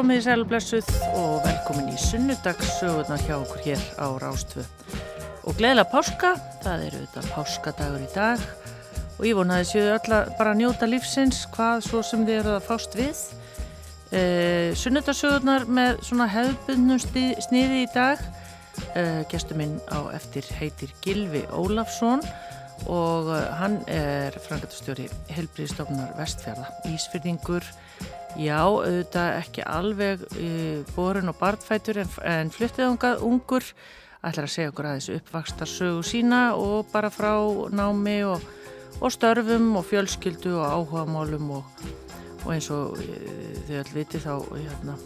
komið í sælblessuð og velkomin í sunnudagssögurna hjá okkur hér á Rástfu. Og gleðilega páska, það eru þetta páskadagur í dag og ég vona þessu öll að bara njóta lífsins hvað svo sem þið eru að fást við. E, Sunnudagssögurnar með svona hefðbundnum sniði í dag. E, Gestur minn á eftir heitir Gilvi Ólafsson og hann er frangatastjóri helbriðstofnar Vestfjörða, Ísfyrningur, Já, auðvitað ekki alveg uh, borun og barnfætur en, en fluttið ungur. Ætlar að segja okkur aðeins uppvakstar sögu sína og bara frá námi og, og störfum og fjölskyldu og áhugamálum og, og eins og uh, þau all viti þá hérna,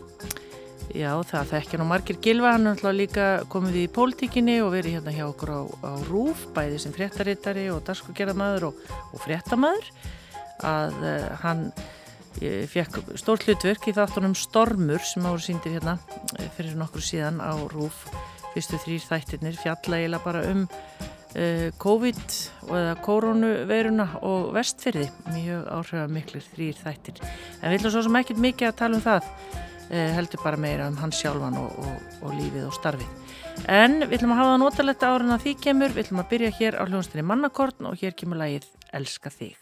já það þekkja nú margir gilva hann er alltaf líka komið í pólitíkinni og verið hérna hjá okkur á, á Rúf bæði sem fréttarittari og darskugerðamæður og, og fréttamæður að uh, hann Ég fekk stórt hlutverk í þáttunum Stormur sem áður síndir hérna eh, fyrir nokkur síðan á Rúf fyrstu þrýr þættirnir fjalla eiginlega bara um uh, COVID eða koronaveiruna og vestfyrði mjög áhrifða miklir þrýr þættir. En við ætlum svo sem ekkit mikið að tala um það uh, heldur bara meira um hans sjálfan og, og, og lífið og starfið. En við ætlum að hafa það notaletta árin að því kemur. Við ætlum að byrja hér á hljónstinni Mannakorn og hér kemur lagið Elska þig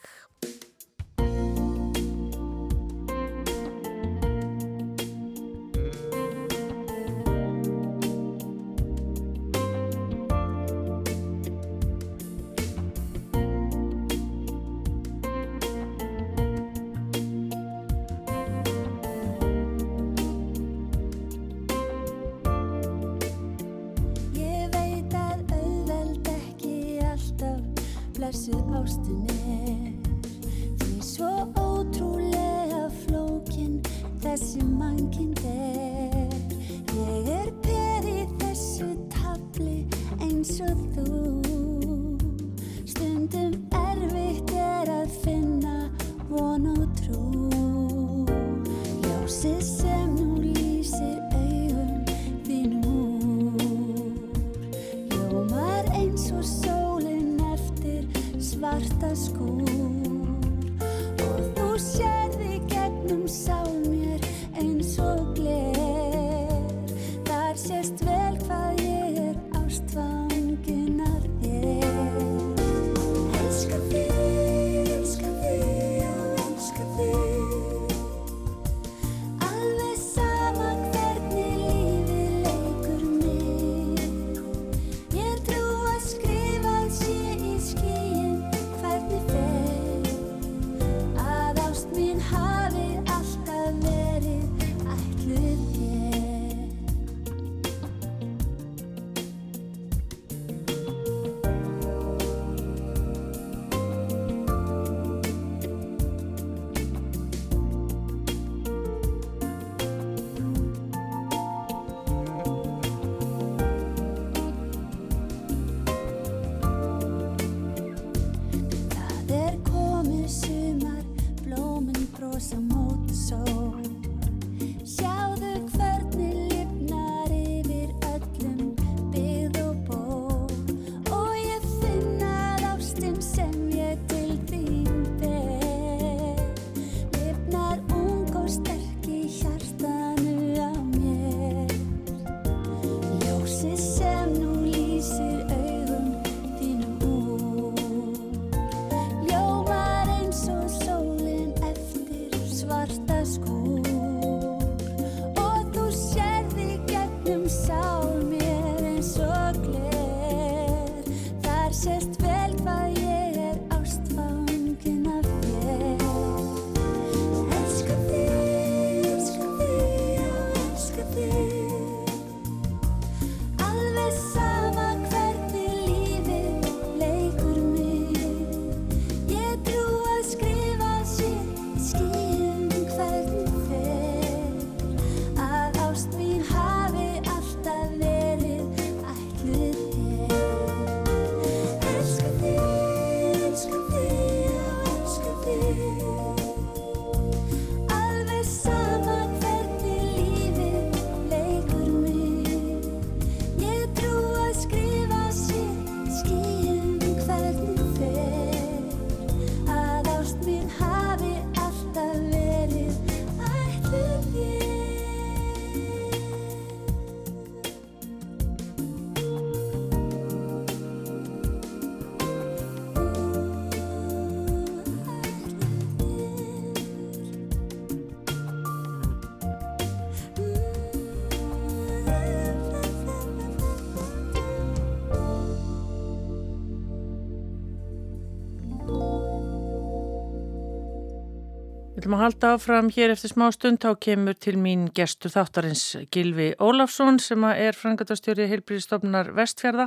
Við ætlum að halda áfram hér eftir smá stund þá kemur til mín gestur þáttarins Gilvi Ólafsson sem er frangatastjóri heilbríðistofnunar Vestfjörða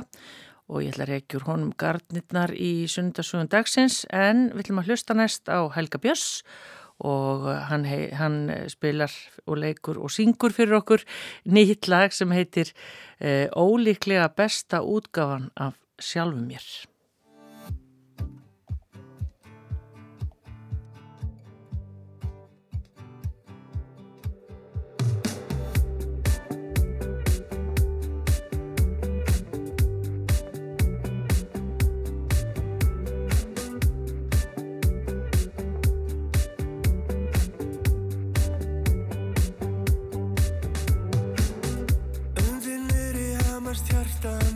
og ég ætla að reykjur honum gardnirnar í sundasugum dagsins en við ætlum að hlusta næst á Helga Björns og hann, hei, hann spilar og leikur og syngur fyrir okkur nýtt lag sem heitir e, Ólíklega besta útgáfan af sjálfum mér. distance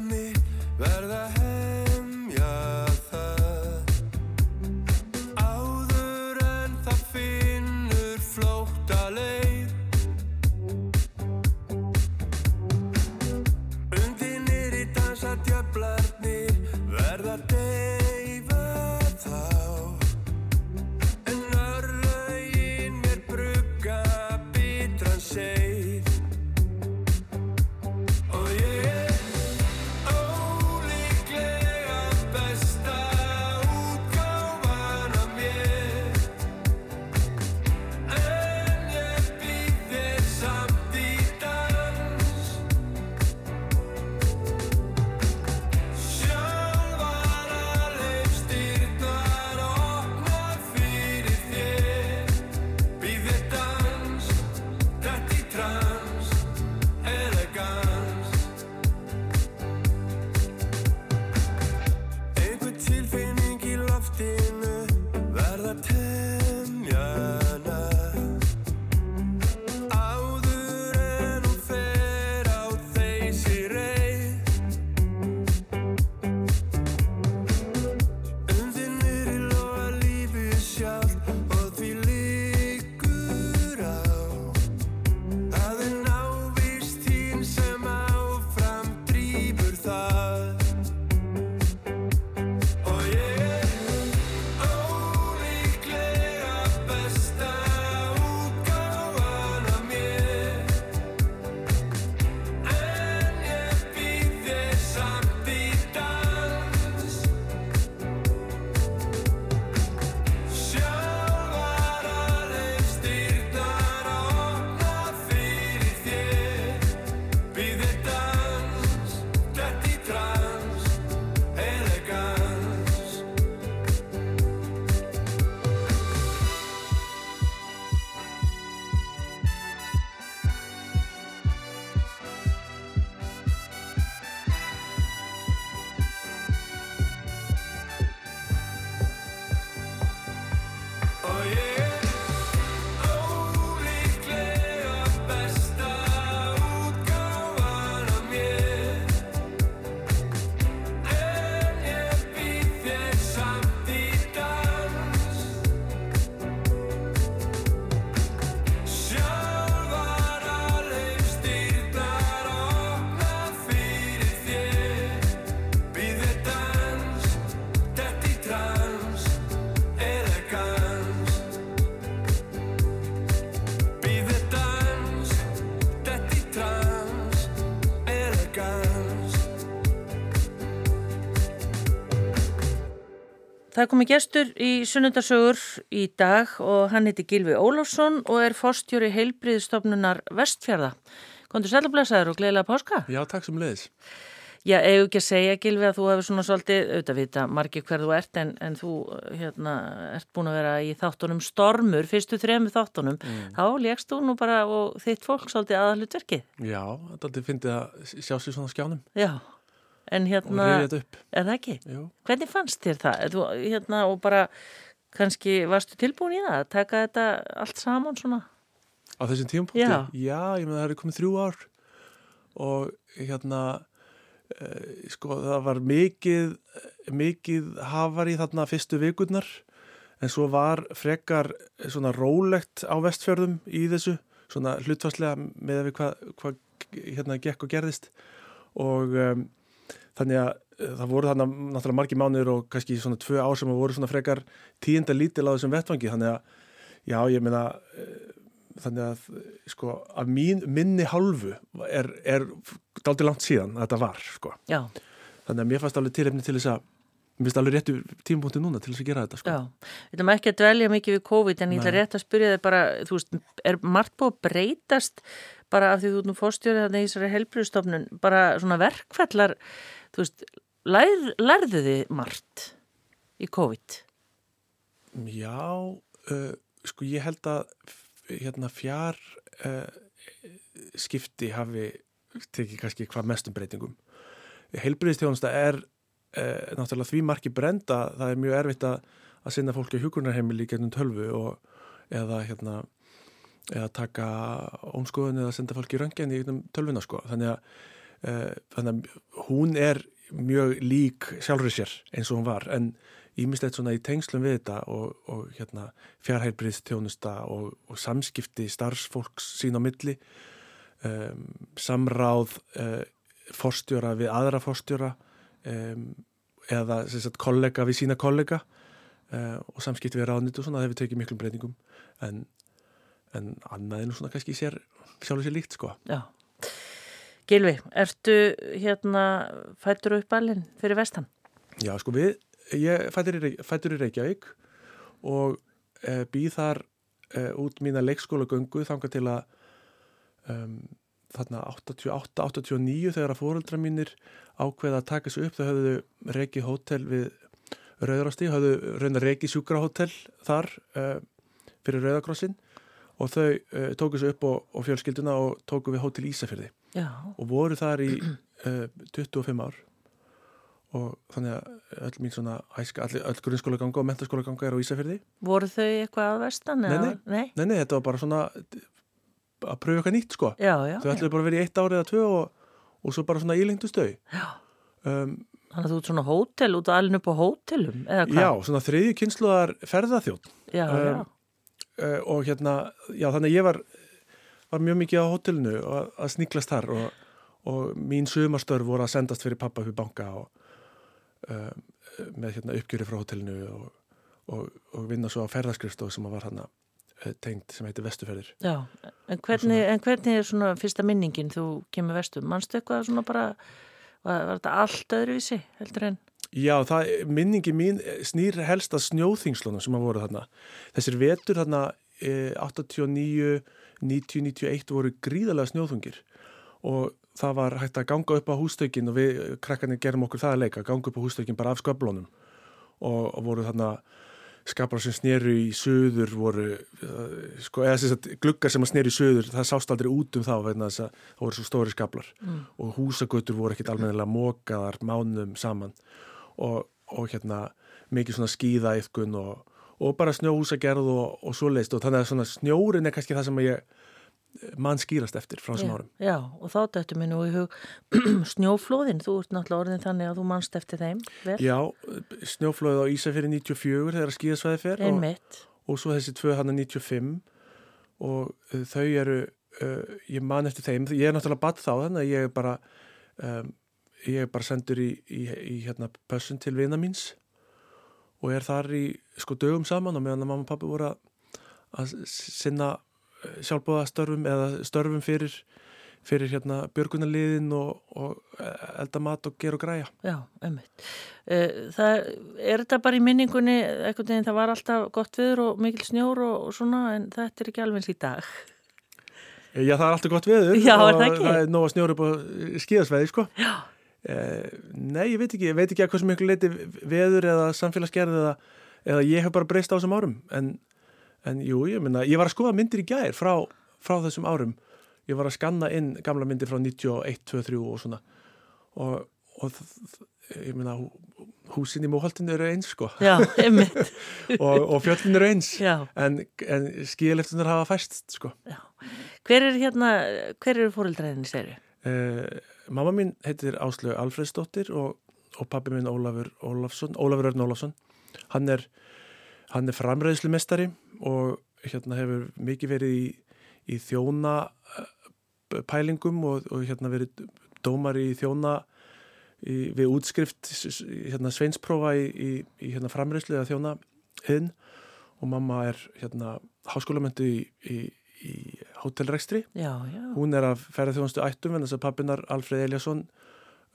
Það komi gestur í sunnundarsögur í dag og hann heiti Gilvi Ólafsson og er fórstjóri heilbriðstofnunar Vestfjörða. Kondur sælublesaður og gleðilega páska? Já, takk sem leiðis. Já, eigum ekki að segja Gilvi að þú hefur svona svolítið, auðvitað vita margir hver þú ert en, en þú hérna, ert búin að vera í þáttunum stormur, fyrstu þremu þáttunum. Mm. Þá legst þú nú bara og þitt fólk svolítið aðalutverkið. Já, þetta finnst að sjá sér svona skjánum. Já en hérna, er það ekki? Jú. Hvernig fannst þér það? Þú, hérna, og bara, kannski varstu tilbúin í það að taka þetta allt saman svona? Á þessum tímpunkti? Já. Já, ég með það er komið þrjú ár og hérna eh, sko það var mikið mikið hafar í þarna fyrstu vikurnar en svo var frekar svona rólegt á vestfjörðum í þessu svona hlutvarslega með hvað hva, hérna gekk og gerðist og um, þannig að eh, það voru þarna náttúrulega margi mánuður og kannski svona tvö ár sem voru svona frekar tíunda lítil á þessum vettvangi þannig að Já, ég meina uh, þannig að sko að mín, minni hálfu er, er daldi langt síðan að þetta var sko. Já. Þannig að mér fannst alveg tilefni til þess að mér finnst alveg réttu tímpunkti núna til þess að gera þetta sko. Já, við ætlum ekki að dvelja mikið við COVID en ég ætla rétt að spyrja þig bara, þú veist, er margt búið að breytast bara af því þú nú fórstjórið þannig í þessari helbriðstofnun, bara svona verkfellar, þú veist, lær, lærðu þið margt í COVID? Já, uh, sko ég held að hérna fjár uh, skipti hafi tekið kannski hvað mestum breytingum. Helbriðstjónsta er eh, náttúrulega því marki brenda það er mjög erfitt að, að sinna fólki á hugurnarheimili gegnum tölvu og, eða, hérna, eða taka ómskoðun eða senda fólki í röngin í tölvuna sko. þannig að, þannig að hún er mjög lík sjálfur sér eins og hún var. En ímislegt svona í tengslum við þetta og, og hérna, fjárheilbriðstjónusta og, og samskipti starfsfólks sín á milli um, samráð uh, forstjóra við aðra forstjóra um, eða sagt, kollega við sína kollega uh, og samskipti við ráðnit og svona það hefur tekið miklum breytingum. En, en annað nú svona kannski sér, sjálfur sér líkt sko. Já Gilvi, ertu hérna fættur upp alveg fyrir vestan? Já sko við, ég fættur í, fættur í Reykjavík og e, býð þar e, út mína leikskóla göngu þanga til að um, þarna 88-89 þegar að fóreldra mínir ákveða að taka þessu upp þau höfðu reiki hótel við Rauðrasti, höfðu raun að reiki sjúkrahótel þar uh, fyrir Rauðakrossin og þau tóku þessu upp og, og fjölskylduna og tóku við hótel Ísafjörði Já. og voru þar í uh, 25 ár. Og þannig að öll mín svona æska, all, öll grunnskóla ganga og mentaskóla ganga er á Ísafjörði voru þau eitthvað að vestan? Nei nei, nei, nei, nei, þetta var bara svona að pröfu eitthvað nýtt sko. Já, já, þau ætluði bara að vera í eitt árið eða tvö og, og svo bara svona ílengdu stau um, Þannig að þú ert svona hótel út og alveg upp á hótelum eða hvað? Já, svona þriði kynsluðar ferðarþjótt Já, um, uh, og hérna, já þannig að ég var var mjög mikið á hótelinu að, að sniklast þar og, og mín sumarstörf voru að sendast fyrir pappa fyrir banka og uh, með hérna uppgjöri frá hótelinu og, og, og vinna svo á ferðarskrifstof sem var hann uh, tengt sem heitir Vestuferðir Já, en hvernig, en hvernig er svona fyrsta minningin þú kemur vestu? Manstu eitthvað svona bara var, var þetta allt öðruvísi heldur en? Já, það, minningi mín snýr helst að snjóþingslunum sem að voru þarna. Þessir vetur þarna eh, 89, 90, 91 voru gríðarlega snjóþungir og það var hægt að ganga upp á hústökin og við krakkarnir gerum okkur það að leika, ganga upp á hústökin bara af sköflunum og, og voru þarna skapar sem sneru í söður voru, sko, eða þess að glukkar sem að sneru í söður, það sást aldrei út um þá vegna þess að það voru svo stóri skaplar mm. og húsagötur voru ekkit almennilega mókaðar mánum saman og, og hérna mikið svona skýðaýðkun og, og bara snjóhúsagerð og, og svo leiðst og þannig að svona snjórin er kannski það sem ég mann skýrast eftir frá þessum árum. Já, og þá dættu mér nú í hug snjóflóðin, þú ert náttúrulega orðin þannig að þú mannst eftir þeim, vel? Já, snjóflóðið á Ísafjörði 94 þegar skýðasvæði fer og, og svo þessi tvö hann að 95 og uh, þau eru uh, ég mann eftir þeim, ég er náttúrulega badd þá þannig að ég er bara um, ég er bara sendur í, í, í hérna pössun til vina míns og er þar í sko dögum saman og meðan að mamma og pappi voru að, sinna sjálfbóða störfum eða störfum fyrir, fyrir hérna björgunarliðin og, og eldamat og ger og græja. Já, einmitt. Það er þetta bara í minningunni, eitthvað en það var alltaf gott viður og mikil snjór og, og svona en þetta er ekki alveg eins í dag. Já, það er alltaf gott viður Já, og er það, það er nóg að snjóra upp á skíðasveiði, sko. Já. Eh, nei, ég veit ekki, ég veit ekki að hvað sem ykkur leiti veður eða samfélagsgerð eða, eða ég hef bara breyst á þessum árum. En en jú, ég minna, ég var að skoða myndir í gær frá, frá þessum árum. Ég var að skanna inn gamla myndir frá 91, 2, 3 og svona. Og, og ég minna húsin í móhaltinu eru eins sko. Já, og, og fjöllin eru eins. Já. en, en skíðaleftunar hafa fæst sko. Já. Hver er hérna, hver eru fórildræðinni seri? Uh, mamma mín heitir Áslögu Alfredsdóttir og, og pappi minn Ólafur Ólafsson Ólafur Örn Ólafsson. Hann er Hann er framræðslumestari og hérna hefur mikið verið í, í þjóna pælingum og, og hérna verið dómar í þjóna í, við útskrift hérna sveinsprófa í, í hérna framræðslu eða þjóna hinn og mamma er hérna háskólamöndu í hótelrekstri. Hún er að ferða þjónustu ættum en þess að pappinar Alfred Eliasson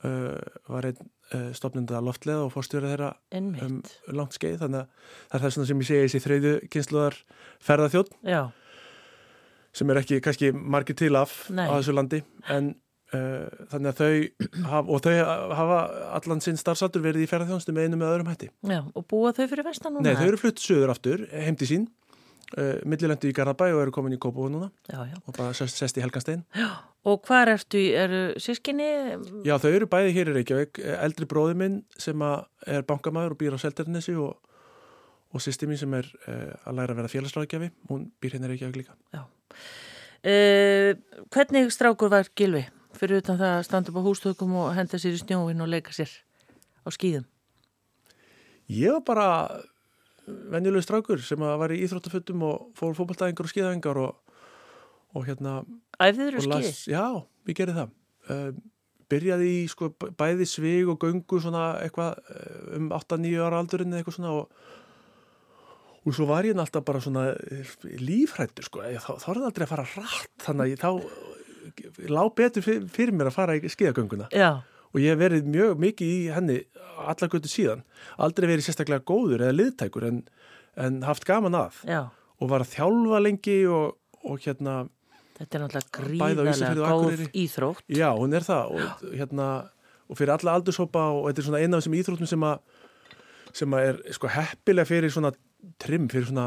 uh, var einn uh, stopnenda loftlega og fórstjóra þeirra um langt skeið. Þannig að það er það sem ég segi í þreyðu kynsluðar ferðarþjótt sem er ekki kannski margir til af Nei. á þessu landi en uh, þannig að þau hafa, og þau hafa allan sinn starfsaldur verið í ferðarþjónustu með einu með öðrum hætti. Já, og búa þau fyrir vestan núna? Nei, þau eru flutt söður aftur, heimdi sín uh, millilendi í Garðabæ og eru komin í Kópavó núna já, já. og bara sest, sest í Helganstein Og hvað ertu, eru sískinni? Já, þau eru bæði hér í Reykjavík eldri bróði minn sem er bankamæður og býr á Selternesi og, og sýsti mín sem er uh, að læra að vera félagsráðgjafi hún býr hérna í Reykjavík líka Já uh, Hvernig strákur var Gilvi fyrir utan það að standa upp á hústökum og henda sér í snjóin og leika sér á skýðum? Ég var bara venjuleg strákur sem var í íþróttafötum og fór fókbaltæðingar og skíðæðingar og, og hérna Æfðiður og skíð? Já, við gerum það. Uh, Byrjaði í sko bæði svig og göngu svona eitthvað eh, um 8-9 ára aldurinn eða eitthvað svona og og svo var ég alltaf bara svona eh, lífrættur sko, þá, er það aldrei að fara rætt þannig að þá lág betur fyrir mér að fara í skíðagönguna. Já og ég hef verið mjög mikið í henni allar götu síðan, aldrei verið sérstaklega góður eða liðtækur en, en haft gaman að Já. og var að þjálfa lengi og, og hérna Þetta er náttúrulega gríðarlega góð íþrótt. Já, hún er það. Og, hérna, og fyrir alla aldurshópa og þetta er svona eina af þessum íþróttum sem að sem að er sko heppilega fyrir svona trim fyrir svona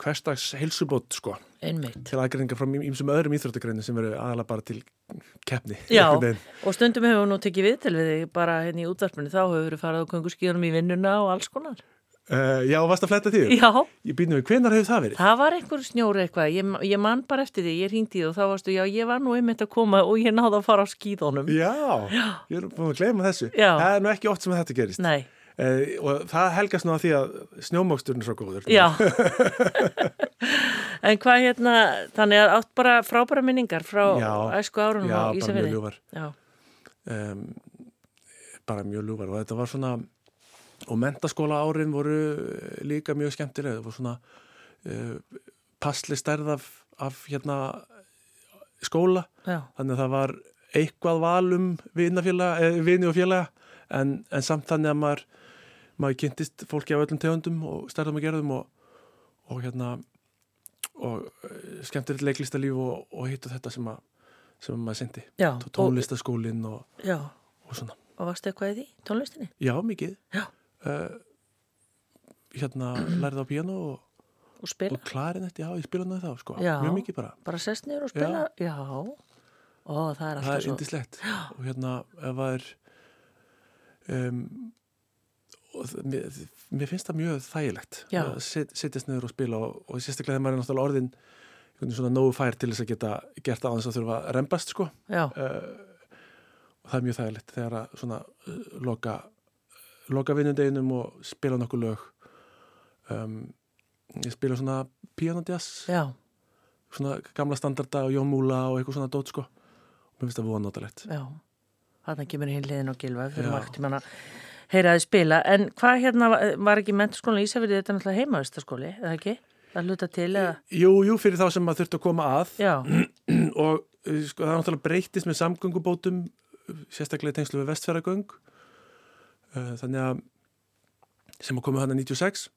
hverstags heilsubót sko. Einmitt. til aðgreininga frá ímsum öðrum íþróttagreinu sem veru aðalega bara til keppni Já, og stundum hefur nú tekið við til við þig bara hérna í útvarpunni þá hefur við farið á kungurskíðunum í vinnuna og alls konar. Uh, Já, varst að fletta því? Já. Ég býnum við, hvenar hefur það verið? Það var einhver snjóri eitthvað, ég, ég man bara eftir því ég ringdi því og þá varstu, já, ég var nú einmitt að koma og ég náði að fara á skíðunum. Já, já. ég er búin að gleyma þessu. Já. Það er nú ekki oft sem þetta gerist. Nei. Uh, og það helgast nú að því að snjómóksturinn er svo góður. Já En hvað hérna þannig að átt bara frábæra minningar frá æsku árunum á Ísafjörði Já, bara mjög ljúvar um, bara mjög ljúvar og þetta var svona og mentaskóla árin voru líka mjög skemmtilega það voru svona uh, passli stærð af, af hérna skóla. Já. þannig að það var eitthvað valum vini og félaga. En, en samt þannig að maður maður kynntist fólki af öllum tegundum og stærðum að gerðum og, og hérna og uh, skemmtilegt leiklistalíf og, og hitt og þetta sem, að, sem maður sendi tónlistaskólinn og, og svona Og varstu eitthvað í því, tónlistinni? Já, mikið Já. Uh, Hérna lærið á piano og Og? Og klarinetti, já, ég spila náðu þá, sko já. Mjög mikið bara Bara sest niður og spila? Já, já. Ó, það er alltaf svo Það er indislegt og hérna, ef það er um og mér, mér finnst það mjög þægilegt Já. að set, setjast niður og spila og, og sérstaklega þegar maður er náttúrulega orðin svona nógu fær til þess að geta gert þess að þurfa að reymbast sko. Uh, og það er mjög þægilegt þegar að svona uh, loka loka vinnundeginum og spila nokkuð lög. Um, ég spila svona pianodjazz svona gamla standarda og Jón Múla og eitthvað svona dót sko. Og mér finnst það voða notalegt. Já, þarna kemur hinn liðin og gilvað fyrir makt manna heyraði spila, en hvað hérna var ekki menturskólan í Ísafjörði, þetta er náttúrulega heimavistaskóli, eða ekki? Það hluta til, eða? Jú, jú, fyrir þá sem maður þurfti að koma að. Og sko, það náttúrulega breytist með samgöngubótum sérstaklega í tengslu við vestfjörðagöng þannig að sem að koma hann að 96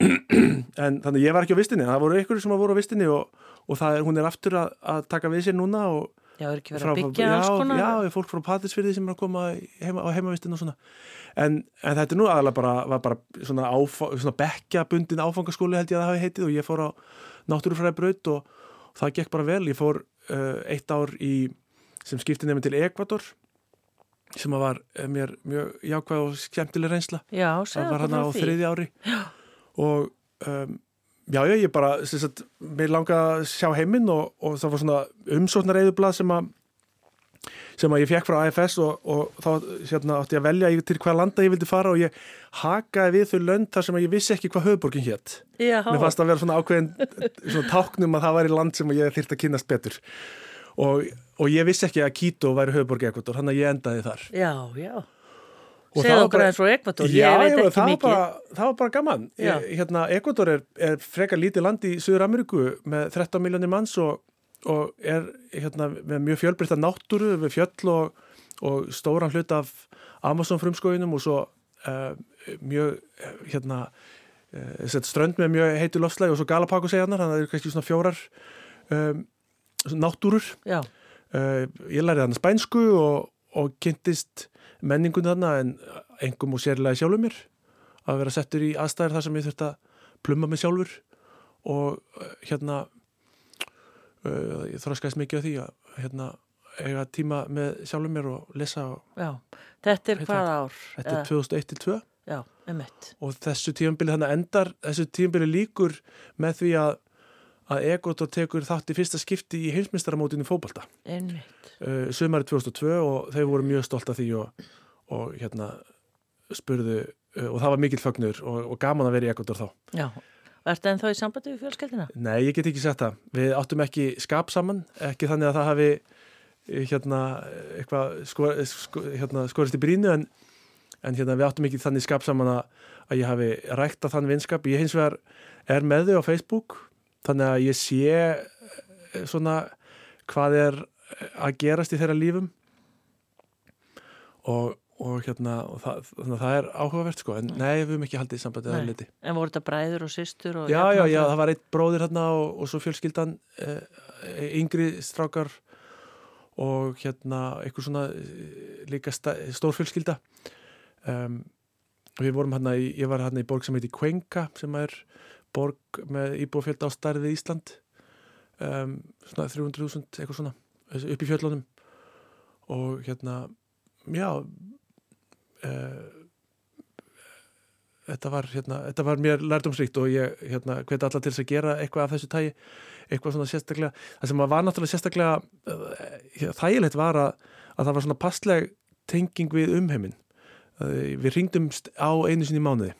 en þannig að ég var ekki á vistinni. Það voru ykkur sem að voru á vistinni og, og það er, hún er aftur að, að taka við sér núna og Já, er ekki verið að byggja alls konar. Já, já, fólk frá Patrísfyrði sem er að koma heima, á heimavistinu og svona. En, en þetta er nú aðalega bara, var bara svona, svona bekkjabundin áfangaskóli held ég að það hafi heitið og ég fór á náttúrufræði braut og, og það gekk bara vel. Ég fór uh, eitt ár í, sem skipti nefnum til Ekvator sem var mér mjög jákvæð og skemmtileg reynsla. Já, það var hann á þriði ári. Já. Og um, Já, já, ég bara, að mér langaði að sjá heiminn og, og það var svona umsóknareiðublað sem að sem að ég fekk frá AFS og, og þá hérna, átti ég að velja til hvað landa ég vildi fara og ég hakaði við þau lönd þar sem að ég vissi ekki hvað höfuborgin hétt. Mér fannst að vera svona ákveðin svona táknum að það væri land sem ég þýrt að kynast betur og, og ég vissi ekki að Quito væri höfuborgi ekvator, hann að ég endaði þar. Já, já. Segðu okkur aðeins frá Ekvator, já, ég veit ekki það mikið. Bara, það var bara gaman. Hérna, Ekvator er, er frekar lítið land í Suður Ameríku með 13 miljónir manns og, og er hérna, með mjög fjölbreytta náttúru, við fjöll og, og stóran hlut af Amazon frumskóinum og svo uh, mjög hérna, uh, strönd með mjög heitu lofslægi og svo Galapagos eganar, þannig að það eru kannski svona fjórar um, náttúrur. Uh, ég lærið hann spænsku og, og kynntist menningun þarna en engum og sérlega sjálfur mér. Að vera settur í aðstæðir þar sem ég þurft að plumma mig sjálfur og uh, hérna uh, ég þróskast mikið á því að hérna eiga tíma með sjálfur mér og lesa og, Já, þetta er hvað ár? Þetta er 2001 til 2 Já, emitt og þessu tímanbili þannig endar þessu tímanbili líkur með því að að Egotor tekur þátt í fyrsta skipti í heimsmyndstarmótinu fókbalta uh, sömari 2002 og þau voru mjög stolt af því og, og hérna spurðu uh, og það var mikill fagnur og, og gaman að vera í Egotor þá. Já, og ertu ennþá í sambandi við fjölskeldina? Nei, ég get ekki sett það. Við áttum ekki skap saman ekki þannig að það hafi hérna eitthvað sko, sko, hérna, skorist í brínu en, en hérna við áttum ekki þannig skap saman að, að ég hafi rækta þann vinskap. Ég hins vegar er með þau á Facebook þannig að ég sé svona hvað er að gerast í þeirra lífum. Og, og hérna og það, þannig að það er áhugavert sko. En nei, við höfum ekki haldið í sambandið að liti En voru þetta bræður og systur? Og já, já, já, það var eitt bróðir hérna og, og svo fjölskyldan eh, yngri strákar og hérna eitthvað svona líka stór fjölskylda. Um, og við vorum hérna ég var hérna í borg sem heiti Kvenka sem er borg með íbúfjöld á starfið Ísland. Um, svona 300.000 eitthvað svona upp í fjöllunum. Og hérna já uh, þetta var hérna, þetta var mér lærdomsríkt og ég hérna hveti alla til þess að gera eitthvað af þessu tægi, eitthvað svona sérstaklega það sem var náttúrulega sérstaklega uh, þægilegt var að, að það var svona passleg tenging við umheimin við ringdumst á einu sinni mánuði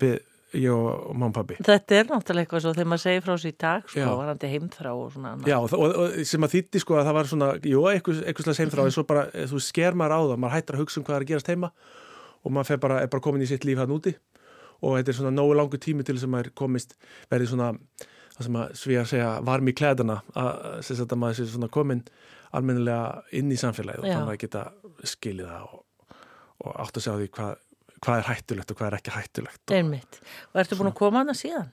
við ég og mamma og pabbi. Þetta er náttúrulega eitthvað svo þegar maður segir frá þessu í dag sko, varandi heimþrá og svona annað. Já, og, og, og sem að þýtti sko að það var svona, jú, eitthvað, eitthvað slags heimþrá en svo bara, þú sker maður á það, maður hættar að hugsa um hvað er að gerast heima og maður bara, er bara komin í sitt líf hann úti og þetta er svona nógu langu tími til þess að maður komist, verði svona það sem að sví að segja varm í klædana að, að maður sé svona komin almennilega inn í samfélagið að að hvað er hættulegt og hvað er ekki hættulegt Einmitt. Og ertu búin að koma hana síðan?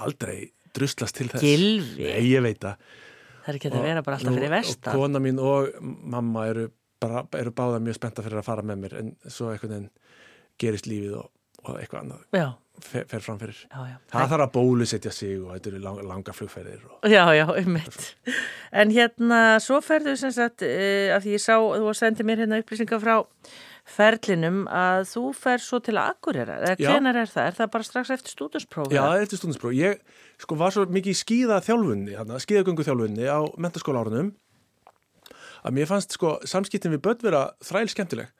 Aldrei druslast til þess Gilvi? Nei, ég veit að Það er ekki að vera bara alltaf fyrir vestan Og kona mín og mamma eru, bara, eru báða mjög spenta fyrir að fara með mér en svo einhvern veginn gerist lífið og, og eitthvað annað fer, fer fram fyrir já, já. Það þarf að bólusetja sig og þetta eru lang, langa flugferðir og... Já, já, ummitt En hérna, svo ferðu sem sagt uh, af því ég sá, þú sendið mér hérna upplýsingar frá ferlinum að þú fer svo til að akkurera eða hvenar er það? Er það bara strax eftir stúdinsprófi? Já, eftir stúdinsprófi. Ég sko var svo mikið í skíða þjálfunni, skíðagöngu þjálfunni á mentaskóla árunum að mér fannst sko samskiptin við börn vera þræl skemmtileg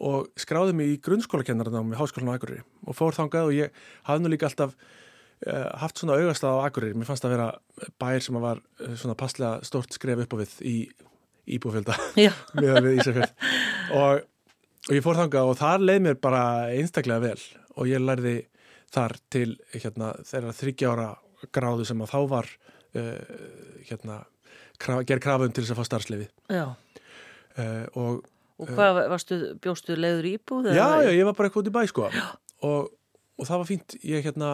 og skráði mig í grunnskólakennarinn á háskólan á Akureyri og fór þangað og ég hafði nú líka alltaf uh, haft svona augastað á Akureyri. Mér fannst það að vera bær sem var uh, svona passlega stort skref upp á við í íbúfjölda með við Ísafjörð og og ég fór þanga og þar leið mér bara einstaklega vel. Og ég lærði þar til hérna, þeirra þryggjára gráðu sem að þá var uh, hérna, kraf, gerð krafum til þess að fá starfslefi uh, og, og hvað varstu, bjóstu leiður íbúð? Já, já, ég var bara eitthvað út í bæ sko. Og, og það var fínt. Ég hérna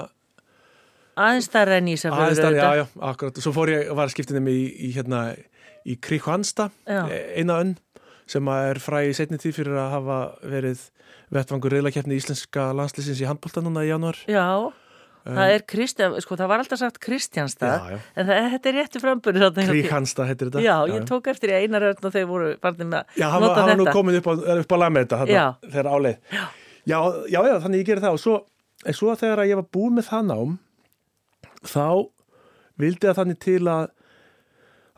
aðeins þar en í þess að já, já, akkurat, svo fór ég, var skiptinum í, í hérna í Kríkvansta, eina önn sem er fræ í setni tíð fyrir að hafa verið vettvangur reyðlakefni íslenska landslýsins í handbólta núna í januar. Já, um, það er Kristján, sko það var alltaf sagt Kristjánstad, en það, þetta er rétti frambunni. Kríkhanstad heitir þetta. Já, já, ég tók eftir í einaröðn og þeir voru barnið með að já, nota þetta. Já, hann var nú komin upp á, upp á lameta þegar áleið. Já. Já, já, þannig ég gerði það og svo, svo þegar ég var búið með það nám, þá vildi að þannig til að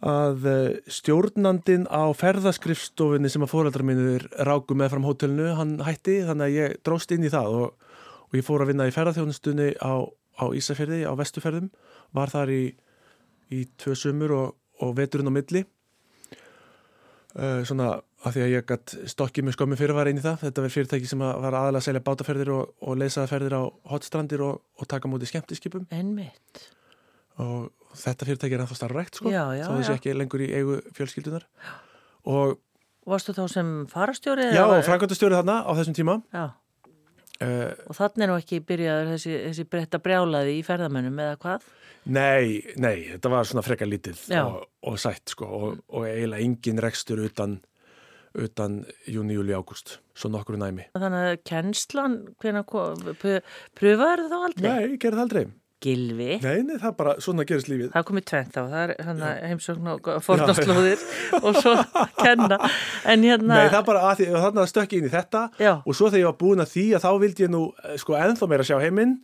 að eh, stjórnandin á ferðaskrifstofinni sem að fóraldra mínir ráku með fram hótelnu, hann hætti þannig að ég dróst inn í það og, og ég fór að vinna í ferðarþjónustunni á, á Ísafjörði, á vestuferðum var þar í, í tvö sumur og, og veturinn á milli. Uh, svona af því að ég gætt stokkið með skömmu fyrir var einn í það. Þetta verður fyrirtæki sem var aðalega að selja bátaferðir og, og leysaðaferðir á hotstrandir og, og taka mútið skemmtiskipum. Ennmitt og þetta fyrirtæki er ennþá starfrækt sko já, já, þá þessi ekki lengur í eigu fjölskyldunar og Varstu þá sem farastjóri? Já, og frækvöldastjóri þarna á þessum tíma uh, Og þannig er nú ekki byrjaður þessi, þessi breytta brjálaði í ferðamönnum eða hvað? Nei, nei, þetta var svona frekar lítið Já. og, og sætt sko og, og eiginlega engin rekstur utan, utan júni, júli, ágúst svo nokkur næmi. Þannig að kennslan, hvernig pröfaður þá aldrei? Nei, ég gerði það aldrei. Gilvi? Nei, nei, það bara, svona gerist lífið. Það komið tvent þá, það er heimsókn og fornaslóðir og svo kenna. En hérna... Nei, það bara, að því, þannig að stökki inn í þetta Já. og svo þegar ég var búin að því að þá vildi ég nú eh, sko ennþá meira sjá heiminn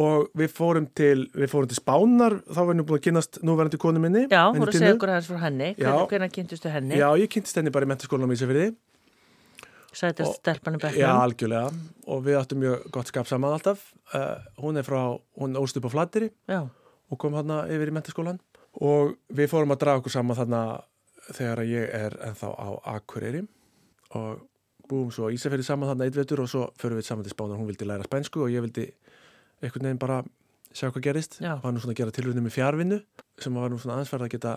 og við fórum til, við fórum til Spánar, þá var ég nú búin að kynast núverandi konu minni. Já, voru að segja okkur aðeins frá henni. Hvernig, hvernig kynntustu henni? Já, ég kynntist henni bara í mentaskólanum í Ísafirði. Sætast stelpanum Já, algjörlega og við áttum mjög gott skap saman alltaf uh, hún er frá, hún ólst upp á Flateri Já. og kom hann yfir í mentaskólan og við fórum að draga okkur saman þarna þegar ég er ennþá á Akureyri og búum svo Ísafjörði saman þarna eitt vetur og svo förum við saman til Spánar, hún vildi læra spænsku og ég vildi einhvern veginn bara sjá hvað gerist Já. var nú svona að gera tilrunni með fjárvinnu sem var nú svona farið að geta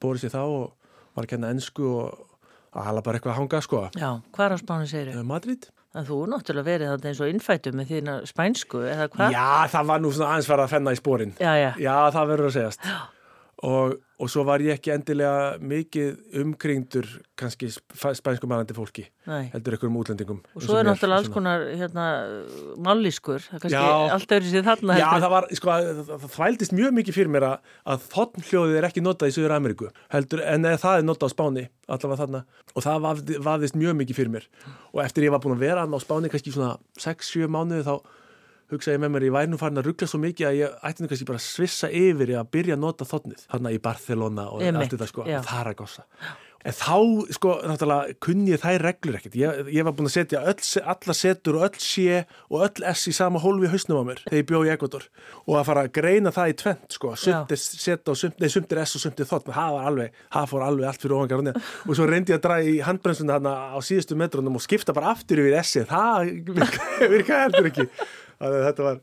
borið sér þá og var að kenna ennsku og að hala bara eitthvað að hanga sko Já, hvað á spánu segir Eh, Madrid En þú er náttúrulega verið þarna eins og innfættu með þína spænsku eða hvað? Já, það var nú svona aðeins farið að fenna í spórin. Já, já. Já, það verður að segjast. Og, og svo var ég ekki endilega mikið umkringdur kannski sp- spænskumælandi fólki, Nei. heldur einhverjum útlendingum. Og svo er mér, náttúrulega alls konar hérna, mállískur, það er sér þarna Já, það var, sko, það, þvældist mjög mikið fyrir mér að, að þotnhljóðið er ekki notað í Suður Ameríku, heldur, en það er notað á Spáni, allavega þarna, og það vafði- vafðist mjög mikið fyrir mér. Og eftir ég var búin að vera á Spáni kannski svona 6-7 mánuði þá hugsaði ég með mér, ég væri nú farin að ruggla svo mikið að ég ætti nú kannski bara að svissa yfir í að byrja að nota þotnið, þarna í Barcelona og Einmitt, allt þetta sko, já. Zaragoza. En þá, sko, náttúrulega kunni ég þær reglur ekkert. Ég, ég var búin að setja öll, alla setur og öll sé og öll S í sama hólfi hausnum á mér þegar ég bjó í Ekvator og að fara að greina það í tvent, sko, sumt er seta og sumt, nei, sumt er S og sumt er þotn, það var alveg, það fór alveg allt fyrir ofangar og neða. Og svo reyndi ég að draga í handbremsuna þarna á síðustu metrunum og skipta bara aftur yfir S-ið, það virka- virkaði heldur ekki. Þetta var,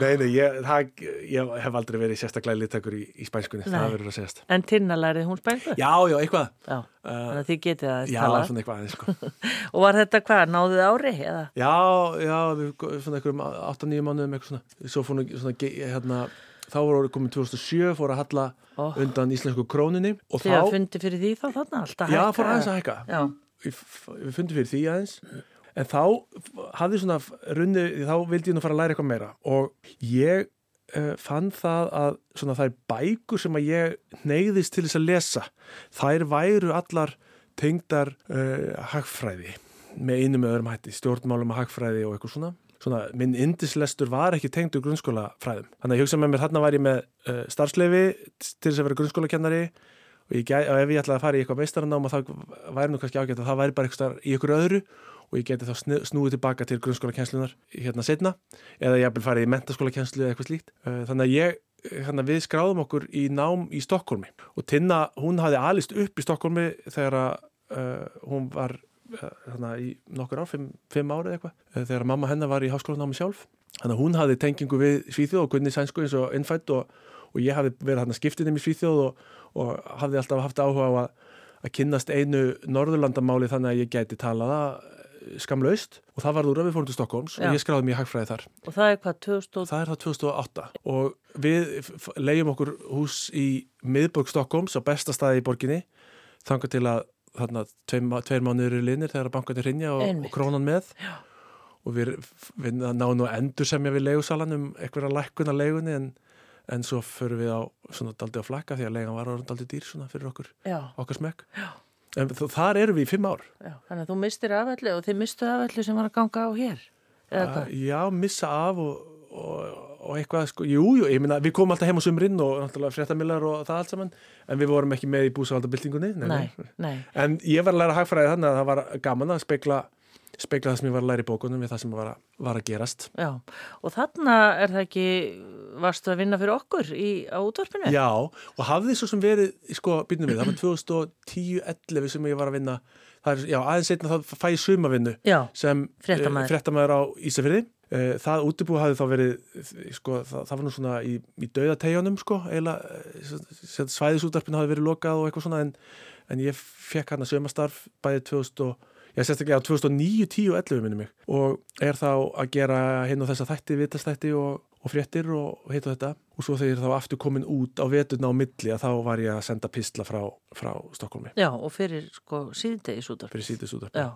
nei, nei, ég, það, ég hef aldrei verið sérstaklega littakur í, í spænskunni, Nei. það verður að segjast. En Tinna lærið hún spænsku? Já, já, eitthvað. Já, þannig að þið getið að Já, tala. svona eitthvað aðeins, sko. Og var þetta hvað, náðuð ári eða? Já, já, við, svona einhverjum 8-9 mánuðum eitthvað svona. Svo fór nú svona, hérna, þá voru orðið komin 2007, fór að halla Ó. undan íslensku króninni. Þið þá, fundi fyrir því þá þarna alltaf já, hækka? fór aðeins að hækka. Já, Við, við fundum fyrir því aðeins. En þá hafði svona runni, þá vildi ég nú fara að læra eitthvað meira. Og ég uh, fann það að svona þær bækur sem að ég neyðist til þess að lesa, þær væru allar tengdar uh, hagfræði með einum öðrum hætti, stjórnmálum og hagfræði og eitthvað svona. Svona, minn indislestur var ekki tengdur grunnskólafræðum. Þannig að ég hugsa með mér, þarna var ég með uh, starfsleifi til þess að vera grunnskólakennari og, og ef ég ætlaði að fara í eitthvað meistaranám og það væri nú kannski ágætt að það væri bara eitthvað í ykkur öðru og ég geti þá snúið tilbaka til grunnskólakenslunar hérna setna eða ég vil fara í mentaskólakenslu eða eitthvað slíkt. Uh, Þannig að ég, hérna við skráðum okkur í nám í Stokkólmi og Tinna, hún hafði alist upp í Stokkólmi þegar að uh, hún var uh, hérna í nokkur ár, fimm, fimm árið eitthvað, þegar mamma hennar var í háskólanámi sjálf. Þannig að hún hafði tengingu við Svíþjóð og Gunni Sænsku eins og innfætt og, og ég hafði verið hérna skiptinum í Svíþjóð og, og hafði alltaf haft áhuga á að, að kynnast einu norðurlandamáli þannig að ég gæti talaða skamlaust og það var úr að við fórum til Stokkólms Já. og ég skráði mér hagfræði þar. og það er hvað 2000 og... Það er það 2008 og við leigjum okkur hús í miðborg Stokkóms á besta staði í borginni þangað til að þarna tveir, má- tveir mánuður í linir þegar bankandi rinja og, og krónan með Já. og við, við náðum nú endur semja við leigusalan um einhverja lækkun að leigunni en, en svo förum við á svona daldi á flakka því að leigan var orðin daldi dýr svona fyrir okkur, Já, okkar smekk en þar erum við í fimm ár. Já, þannig að þú mistir afallu og þið mistu afallu sem var að ganga á hér? Uh, Já, missa af og, og, og eitthvað, sko, jú, jú, ég minna, við komum alltaf heim á sumrinn og náttúrulega fréttamillar og það allt saman, en við vorum ekki með í búsavaldabildingunni, Nei, nei, En ég var að læra hagfræði þannig að það var gaman að spekla speikla það sem ég var að læra í bókunum við það sem var að, var að gerast Já, og þarna er það ekki varstu að vinna fyrir okkur í, á útvarpinu? Já, og hafði svo sem verið sko, byrjum við, það var 2010-11 sem ég var að vinna það er, já, aðeins einna þá fæ ég sumavinnu sem frettamæður. frettamæður á Ísafyrði eh, það útibú hafði þá verið sko, það, það var nú svona í, í dauðategjunum sko, eiginlega eh, svæðisútvarpinu hafði verið lokað og eitthvað svona en, en ég fekk hann að sumastarf bæðið 2000 ég sérstaklega á 2009, 10 og 11 minnum mig og er þá að gera hinn og þessa þætti, vitastætti og, og fréttir og, heit og þetta og svo þegar ég er þá aftur komin út á veturna á milli að þá var ég að senda pistla frá, frá Stokkólmi. Já og fyrir sko síðdegisútar. Fyrir síðdegisútar. Já,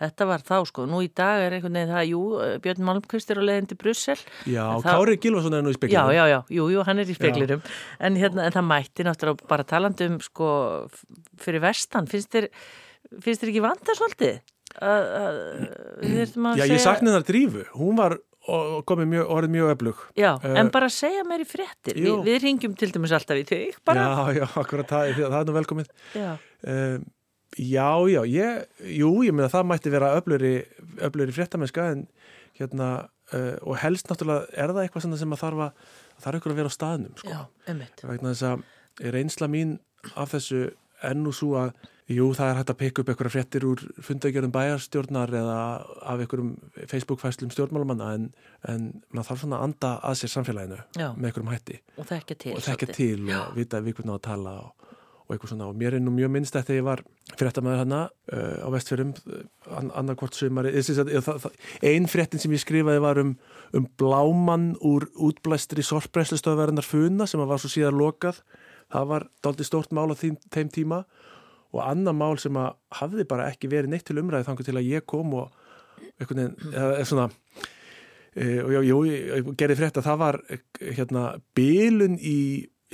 þetta var þá sko, nú í dag er einhvern veginn það, jú, Björn Malmqvist er á leiðin til Brussel. Já, það... Kári Gilvason er nú í speklirum. Já, já, já, jú, jú, hann er í speklirum en, hérna, en það mætti náttúrulega bara talandum sko fyrir vestan, finnst þér, finnst þér ekki svolítið? að, að, Já, segja... ég saknaði þar drífu, hún var komið mjög, orðið mjög öflug. Já, uh, en bara segja mér í fréttir. Vi, við ringjum til dæmis alltaf í þig bara. Já, já, akkurat, það, það er nú velkomið. Já, um, já, já ég, jú, ég meina það mætti vera öflugri fréttamennska en hérna, uh, og helst náttúrulega er það eitthvað sem að þarf að er ykkur að vera á staðnum sko. Já, ummitt Vegna þess að reynsla mín af þessu ennú svo að Jú, það er hægt að pikka upp einhverja fréttir úr fundagjörðum bæjarstjórnar eða af einhverjum Facebook-fæslum stjórnmálumanna en, en maður þarf svona að anda að sér samfélaginu Já. með einhverjum hætti. Og þekkja til. Og þekkja til og vita við hvernig á að tala og, og eitthvað svona. Og mér er nú mjög minnst að ég var fréttamaður hana uh, á vestfjörðum an, annarkvort sumari. Einn fréttin sem ég skrifaði var um, um blámann úr útblæstri sorpbræslustöðverðinar funa sem var svo síðan lokað. Það var daldi stórt mál á þeim, þeim tíma og annar mál sem að hafði bara ekki verið neitt til umræði þannig til að ég kom og veginn, eða svona e, og já, jú, ég gerði frétt að það var hérna bylun í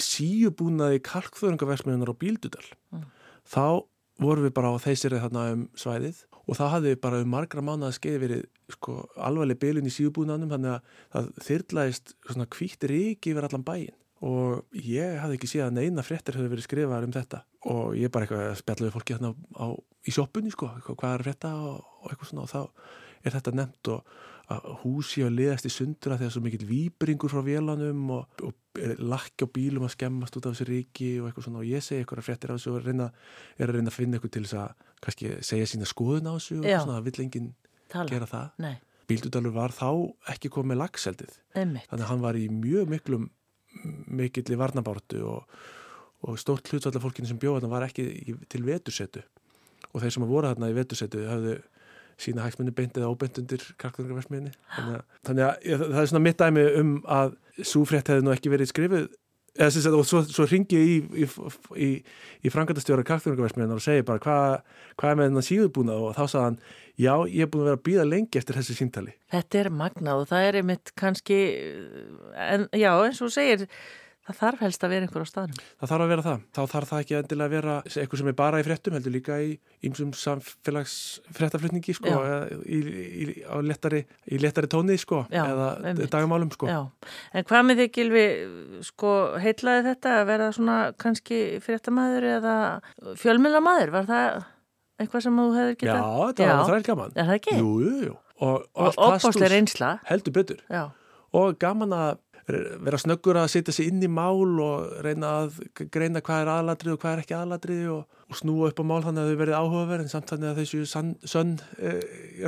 síubúnaði kalkþöringaversmiðunar á Bíldudal mm. þá vorum við bara á þeysirið þarna um svæðið og þá hafði bara um margra mánuða skeið verið sko alvarleg bylun í síubúnaðnum þannig að það þyrrlæðist svona kvítir ekki yfir allan bæin og ég hafði ekki séð að neina fréttir hefur verið skrifaður um þetta. Og ég er bara eitthvað að spjalla við fólki hérna á, í sjópunni sko, hvað er frétta? Og, og eitthvað svona. Og þá er þetta nefnt og að húsi að liðast í sundura þegar svo mikill výbringur frá vélanum og, og lakki á bílum að skemmast út af þessu ríki og eitthvað svona. Og ég segi eitthvað fréttir á þessu og reyna, er að reyna að finna eitthvað til þess að kannski segja sína skoðun á þessu og svona, það vill enginn gera það. Bíldudalur var þá ekki komið lagseldið þannig að hann var í mjög miklum mikill í varnabártu og, og stórt hlutvall af fólkinu sem bjóða þarna var ekki til vetursetu. Og þeir sem voru þarna í vetursetu hafðu sína hægsmenni beintið ábeint undir karkðungarversmiðinni þannig, þannig að það er svona mitt dæmi um að súfrétt hefði nú ekki verið skrifið eða, og svo, svo ringi ég í, í, í frangatastjóra karkþjóðunarversmiðunar og segi bara hvað hva er með þennan síðubúna og þá sagði hann já ég er búin að vera að býða lengi eftir þessi síntali Þetta er magnað og það er einmitt kannski en já eins og segir Það þarf helst að vera einhver á staðnum. Það þarf að vera það. Þá þarf það ekki endilega að vera eitthvað sem er bara í fréttum, heldur líka í ýmsum samfélagsfréttaflutningi sko, í, í, lettari, í lettari tóni sko, Já, eða einmitt. dagamálum. Sko. Já. En hvað með þig Gilvi, sko, heitlaði þetta að vera svona kannski fréttamaður eða fjölmjölamæður? Var það eitthvað sem þú hefur getað? Já, þetta var þræl gaman. Er það ekki? Jú, jú, jú. Og, og, og opbáslega reynsla. Heldur betur. Já. Og gaman að vera snöggur að setja sig inn í mál og reyna að greina hvað er aðladrið og hvað er ekki aðladrið og, og snúa upp á mál þannig að þau verið áhugaverð en samt þannig að þessu sönn e,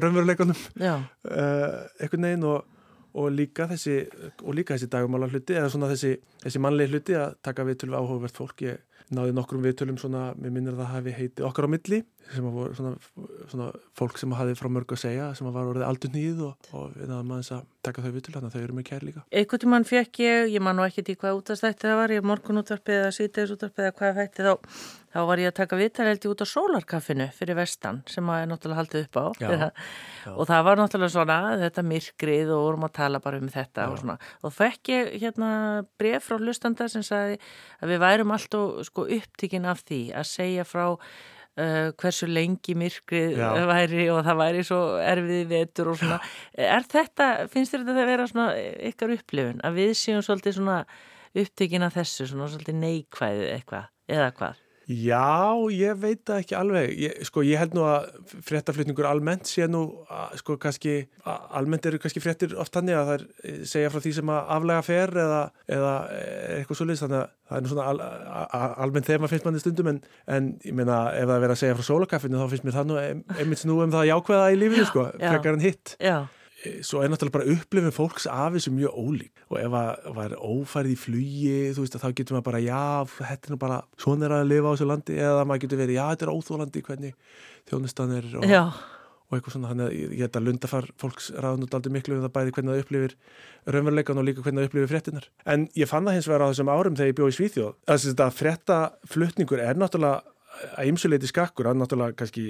raunveruleikunum e, einhvern veginn og, og líka þessi og líka þessi dagumála hluti eða svona þessi, þessi mannleg hluti að taka við til áhugaverð fólk. Ég náði nokkrum viðtölum svona, mér minnir að það hafi heiti okkar á milli sem voru svona, svona fólk sem hafi frá mörg að segja sem var orðið aldur nýð og, og við náðum aðeins að taka þau viðtöl þannig að þau eru með kær líka. Eitthvað til mann fekk ég, ég man nú ekki til hvað útastætti það var, ég morgun útvarpið eða síteis útvarpið eða hvað fætti þá þá var ég að taka ég út á sólarkaffinu fyrir vestan sem að er náttúrulega haldið upp á. Já, já. og það var náttúrulega svona þetta myrkrið og vorum að tala bara um þetta já. og svona. Og fekk ég hérna bref frá hlustanda sem sagði að við værum alltaf sko upptíkin af því að segja frá uh, hversu lengi myrkrið væri og það væri svo erfið vetur og svona. Er þetta, finnst þér þetta að vera svona ykkar upplifun? Að við séum svolítið svona upptíkin af þessu svona svolítið neikvæðið eitthvað eða hvað? Já, ég veit það ekki alveg. Ég, sko, ég held nú að fréttaflutningur almennt sé nú, að, sko, kannski, almennt eru kannski fréttir oft hannig að það er segja frá því sem að aflega fer eða, eða eitthvað svolítið, þannig að það er nú svona al, al, almennt þegar maður finnst manni stundum, en, en ég meina, ef það er verið að segja frá sólakaffinu, þá finnst mér það nú einmitt nú um það jákvæða í lífinu, sko, frekar en hitt. Já svo er náttúrulega bara upplifin fólks af þessu mjög ólík. Og ef það er ófærið í flugi þú veist að þá getur maður bara já, þetta er nú bara svona er að lifa á þessu landi eða maður getur verið já, þetta er óþólandi hvernig þjónustan er og, og eitthvað svona. Þannig að ég held að lundafar fólks ráðan út aldrei miklu um það bæði hvernig það upplifir raunveruleikan og líka hvernig það upplifir fréttinar en ég fann það hins vegar á þessum árum þegar ég bjóð í Svíþjóð að ymsuleiti skakkur, hann náttúrulega kannski,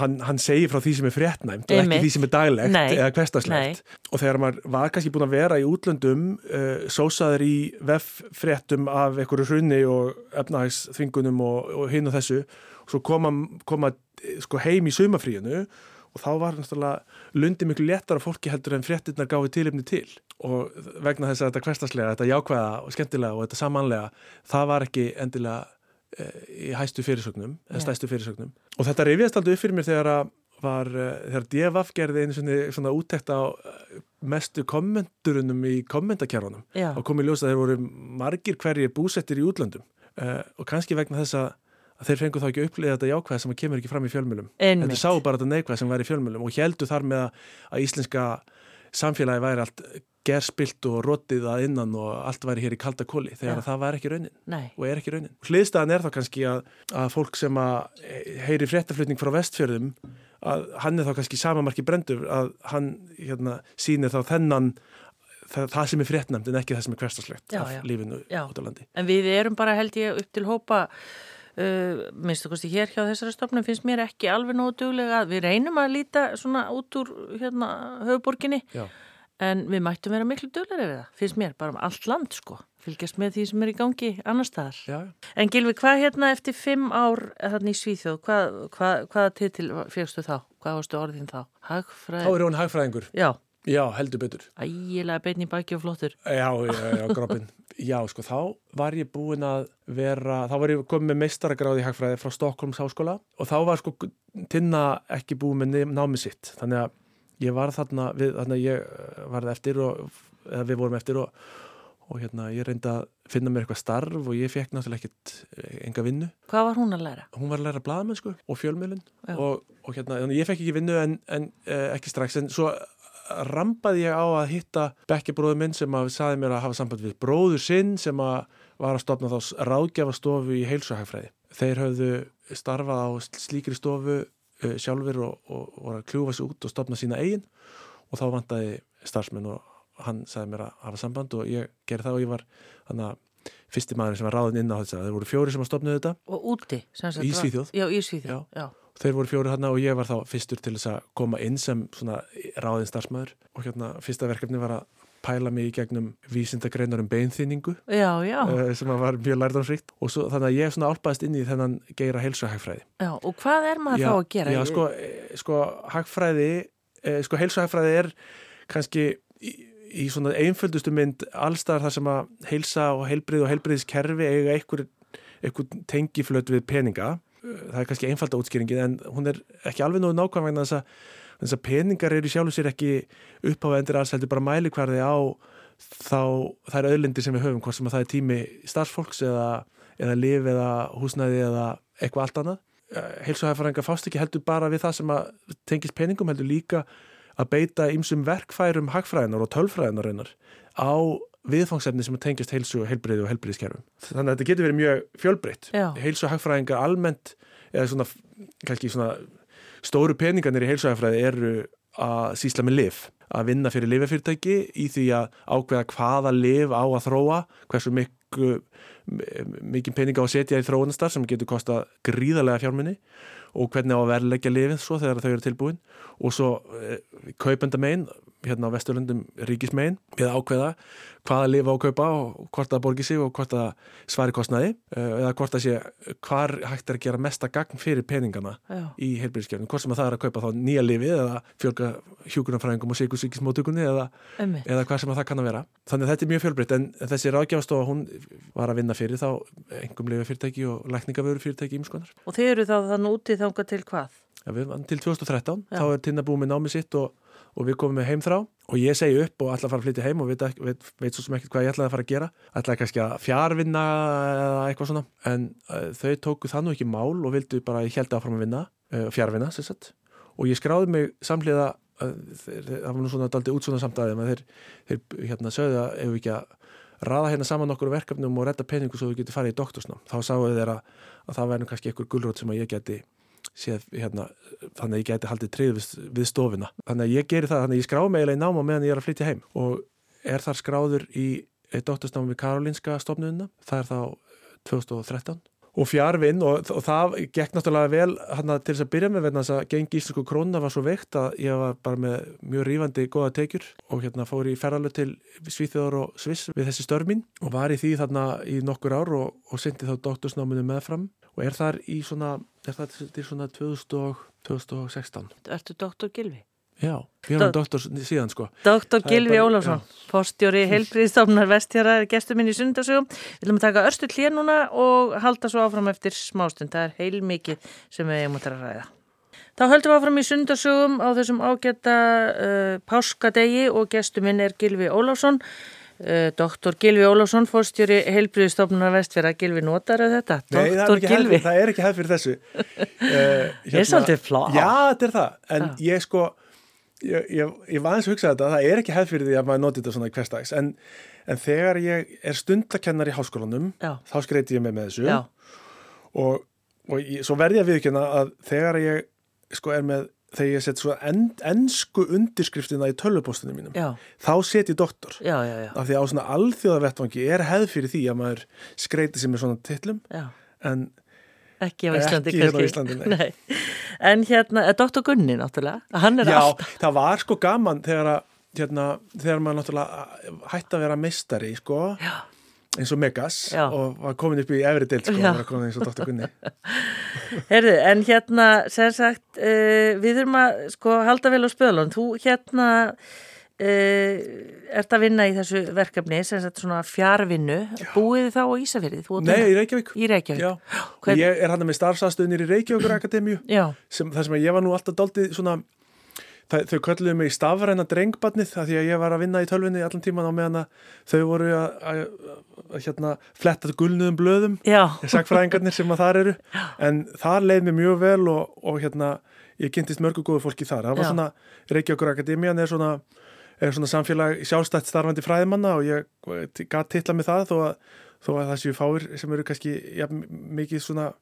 hann, hann segir frá því sem er fréttnæmt og ekki því sem er daglegt Nei. eða hverstaslegt og þegar maður var kannski búin að vera í útlöndum uh, sósaður í veffréttum af einhverju hrunni og efnahagsþvingunum og, og hinn og þessu og svo koma, koma sko, heim í sumafríinu og þá var náttúrulega lundi miklu léttar af fólki heldur en fréttinnar gáði tilipni til. Og vegna þess að þetta hverstaslega, þetta jákvæða og skemmtilega og þetta samanlega, það var ekki endilega í hæstu fyrirsögnum, eða stæstu fyrirsögnum. Og þetta reyfjast aldrei upp fyrir mér þegar að var, eh, þegar DFF gerði einu svona, svona úttekt á eh, mestu kommenturunum í kommentakjærunum og komið ljósa að þeir voru margir hverjir búsettir í útlandum uh, og kannski vegna þess að, þeir fengu þá ekki uppliða þetta jákvæð sem kemur ekki fram í fjölmjölum en þeir sáu bara þetta neikvæð sem var í fjölmjölum og heldu þar með að íslenska samfélagi væri allt gerspilt og rótið að innan og allt væri hér í kalda kóli þegar ja. það var ekki raunin Nei. og er ekki raunin. Hliðstæðan er þá kannski að, að fólk sem að heyri fréttaflutning frá vestfjörðum að hann er þá kannski samamarki brendur að hann hérna, sýnir þá þennan það, það sem er fréttnæmt en ekki það sem er hverstaslegt af já. lífinu já. út á landi. En við erum bara held ég upp til hópa Uh, minnstu kosti hér hjá þessari stofnum finnst mér ekki alveg nógu duglega við reynum að líta svona út úr hérna, höfuborginni Já en við mættum vera miklu dölur yfir það, finnst mér, bara um allt land sko, fylgjast með því sem er í gangi annar staðar. Já. En Gilvi, hvað hérna eftir fimm ár þarna í Svíþjóð, hvað, hvað, hvaða titil fegstu þá? Hvað varstu orðin þá? Hagfræð... Þá er hún hagfræðingur. Já. Já, heldur betur. Ægilega bein í baki og flottur. Já, já, já, grópin. já, sko, þá var ég búin að vera, þá var ég komið með meistaragráði í hagfræði frá Stokkólms háskóla og þá var sko tinna ekki búin með námið sitt, þannig að ég var þarna við, þarna ég eh, varði eftir og, eða við vorum eftir og, og hérna ég reyndi að finna mér eitthvað starf og ég fekk náttúrulega ekkert eh, enga vinnu. Hvað var hún að læra? Hún var að læra bladamennsku og fjölmjölun og, og hérna, ég fekk ekki vinnu en, en eh, ekki strax, en svo rampaði ég á að hitta bekkjabróðu minn sem að saði mér að hafa samband við bróður sinn sem að var að stopna þá ráðgjafastofu í heilsuhagfræði. Þeir höfðu starfað á slíkri stofu sjálfur og, og, og að kljúfa sér út og stopna sína eigin og þá vantæði starfsmenn og hann sagði mér að hafa samband og ég gerði það og ég var þannig að fyrsti maður sem var ráðin inn á þess að þeir voru fjóri sem að stopna þetta og úti í Svíþjóð, já, í Svíþjóð. Já. Já. þeir voru fjóri hann og ég var þá fyrstur til þess að koma inn sem ráðin starfsmæður og hérna fyrsta verkefni var að pæla mig í gegnum vísindagreinar um beinþýningu uh, sem var mjög lærdansrikt og svo, þannig að ég er svona álpaðist inn í þennan geira heilsuhagfræði. Já, og hvað er maður já, þá að gera? Já, sko, eh, sko hagfræði, eh, sko heilsuhagfræði er kannski í, í svona einföldustu mynd allstaðar þar sem að heilsa og heilbrið og heilbriðskerfi eiga einhver, einhver tengiflöt við peninga. Það er kannski einfalda útskýringin en hún er ekki alveg nógu nákvæmlega þess að þess að peningar eru sjálf og sér ekki uppháða endur alls heldur bara mælikvarði á þá þær öðlindir sem við höfum hvort sem að það er tími starfsfólks eða, eða liv eða húsnæði eða eitthvað allt annað. Eh, Heilsuhæfarengar fást ekki heldur bara við það sem að tengist peningum heldur líka að beita ymsum verkfærum hagfræðinar og tölfræðinar reynar á viðfangsefni sem tengist heilsu og heilbreyði og heilbreyðiskerfum. Þannig að þetta getur verið mjög fjölbreytt. Heilsu og hagfræðingar almennt eða svona, kannski svona stóru peningarnir í heilsuæðafræði eru að sísla með liv, að vinna fyrir lifafyrirtæki í því að ákveða hvaða liv á að þróa, hversu miklu mikið peninga á að setja í þróunastar sem getur kosta gríðarlega fjármunni og hvernig á að verleggja lifið svo þegar þau eru tilbúin. Og svo eh, kaupenda megin hérna á Vesturlundum ríkismegin við ákveða hvaða lifa á kaupa og hvort það borgir sig og hvort það svari kostnaði uh, eða hvort það sé hvar hægt er að gera mesta gagn fyrir peningana Já. í heilbyrðiskerfinu, hvort sem að það er að kaupa þá nýja lifi eða fjölga hjúkunarfræðingum og síkusíkismótugunni eða, eða hvað sem að það kann að vera. Þannig að þetta er mjög fjölbreytt en þessi ráðgjáðstofa hún var að vinna fyrir þá engum lifa fyrirtæki og lækningavöru fyrirtæki ímskonar. Og þeir eru þá þann úti þánga til hvað? Ja, við, til 2013, Já. þá er Tinna búið með námið sitt og og við komum með heimþrá og ég segi upp og ætla að fara að flytja heim og veit, veit, veit svo sem ekkert hvað ég ætlaði að fara að gera. Ætlaði kannski að fjárvinna eða eitthvað svona. En uh, þau tóku það nú ekki mál og vildu bara ég held að fara að vinna uh, fjárvinna og ég skráði mig samlega uh, það var nú svona daldi útsvona samtæði þeir, þeir hérna sögðu að ef við ekki að raða hérna saman okkur verkefnum og redda peningu svo við getum farið í doktorsnám. Þá sáu þeir að, að það verður kannski einhver gullrót sem að ég geti séð hérna, þannig að ég geti haldið trið við, við stofina. Þannig að ég geri það, þannig að ég skrá mig eiginlega í náma meðan ég er að flytja heim. Og er þar skráður í eitt dóttursnámi Karolinska stofnununa, það er þá 2013 og fjárvinn og, og það gekk náttúrulega vel hana, til þess að byrja með þess að gengi íslensku krónuna var svo veikt að ég var bara með mjög rífandi goða tekjur og hérna fór í ferðarlega til Svíþjóðar og Sviss við þessi störmin og var í því þarna í nokkur ár og, og syndi þá dóttursnáminu meðfram og er þar í svona, er það til svona 2000, 2016. Ertu doktor Gilvi? Já, við erum doktor síðan sko. Doktor Gilvi Ólafsson, postjóri heilbríðstofnar vestjara, gestur minn í sundarsögum. Við viljum taka örstu hlýja núna og halda svo áfram eftir smástund. Það er heil mikið sem við hefum út að ræða. Þá höldum við áfram í sundarsögum á þessum ágæta uh, páskadegi og gestur minn er Gilvi Ólafsson. Uh, Doktor Gilvi Ólásson, fórstjóri heilbriðstofnunar vestfjara, Gilvi notar þetta? Nei, hefð, það er ekki hefð fyrir þessu uh, hérna, Er svolítið flá? Já, þetta er það, en ah. ég sko ég, ég, ég var eins að hugsa þetta það er ekki hefð fyrir því að maður noti þetta svona hverstags en, en þegar ég er stundakennar í háskólanum, Já. þá skreiti ég mig með þessu Já. og, og ég, svo verði ég að viðkjöna að þegar ég sko er með þegar ég set svo en, ennsku undirskriftina í tölvupostunum mínum já. þá set ég doktor já, já, af því að á svona alþjóðavettvangi er hefð fyrir því að maður skreiti sem er svona tillum en ekki á Íslandi, ekki hérna á Íslandi nei. Nei. en hérna, doktor Gunni náttúrulega já, alltaf... það var sko gaman þegar að hérna, þegar maður náttúrulega hætti að vera mistari sko já eins og Megas Já. og var komin upp í efri deilt sko, var komin eins og Dr. Gunni Herðu, en hérna sem sagt, uh, við þurfum að sko halda vel á spöðlun, þú hérna uh, ert að vinna í þessu verkefni, sem sagt svona fjárvinnu, búið þá á Ísafjörði? Nei, í Reykjavík. Í Reykjavík. Hvern... Ég er hann með starfsastöðnir í Reykjavíkur Akademíu sem, þar sem ég var nú alltaf daldið svona það, þau kölluðu mig stafræna drengbarnið það því að ég var að vinna í tölvinni allan tíman á meðan að þau voru að, að, að hérna, fletta gulnuðum blöðum sagfræðingarnir sem að þar eru. En það leið mér mjög vel og, og hérna, ég kynntist mörgu góðu fólki þar. Það var Já. svona, Reykjavíkur Akademian er svona, er svona samfélag sjálfstætt starfandi fræðimanna og ég gæti tilla með það þó að, þó að það séu fáir sem eru kannski ja, mikið svona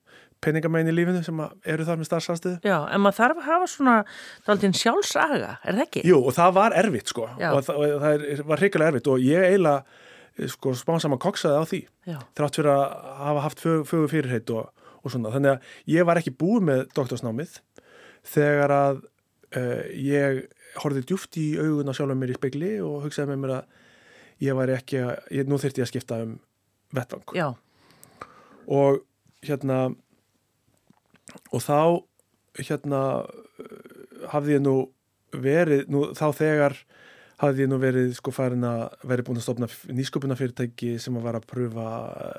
peningamæn í lífinu sem eru þar með starfsanstöðu. Já, en maður þarf að hafa svona daldinn sjálfsaga, er það ekki? Jú, og það var erfitt sko Já. og það, og það er, var hrigalega erfitt og ég eiginlega sko spánsam að koksaði á því Já. þrátt fyrir að hafa haft fögur fög fyrirheit og, og svona. Þannig að ég var ekki búið með doktorsnámið þegar að uh, ég horfið djúft í augun á sjálf mér í spekli og hugsaði með mér að ég var ekki að, ég, nú þurfti ég að skipta um vettvang. Já. Og hérna og þá hérna hafði ég nú verið, nú þá þegar hafði ég nú verið sko farin að verið búin að stopna nýsköpuna fyrirtæki sem að vera að pröfa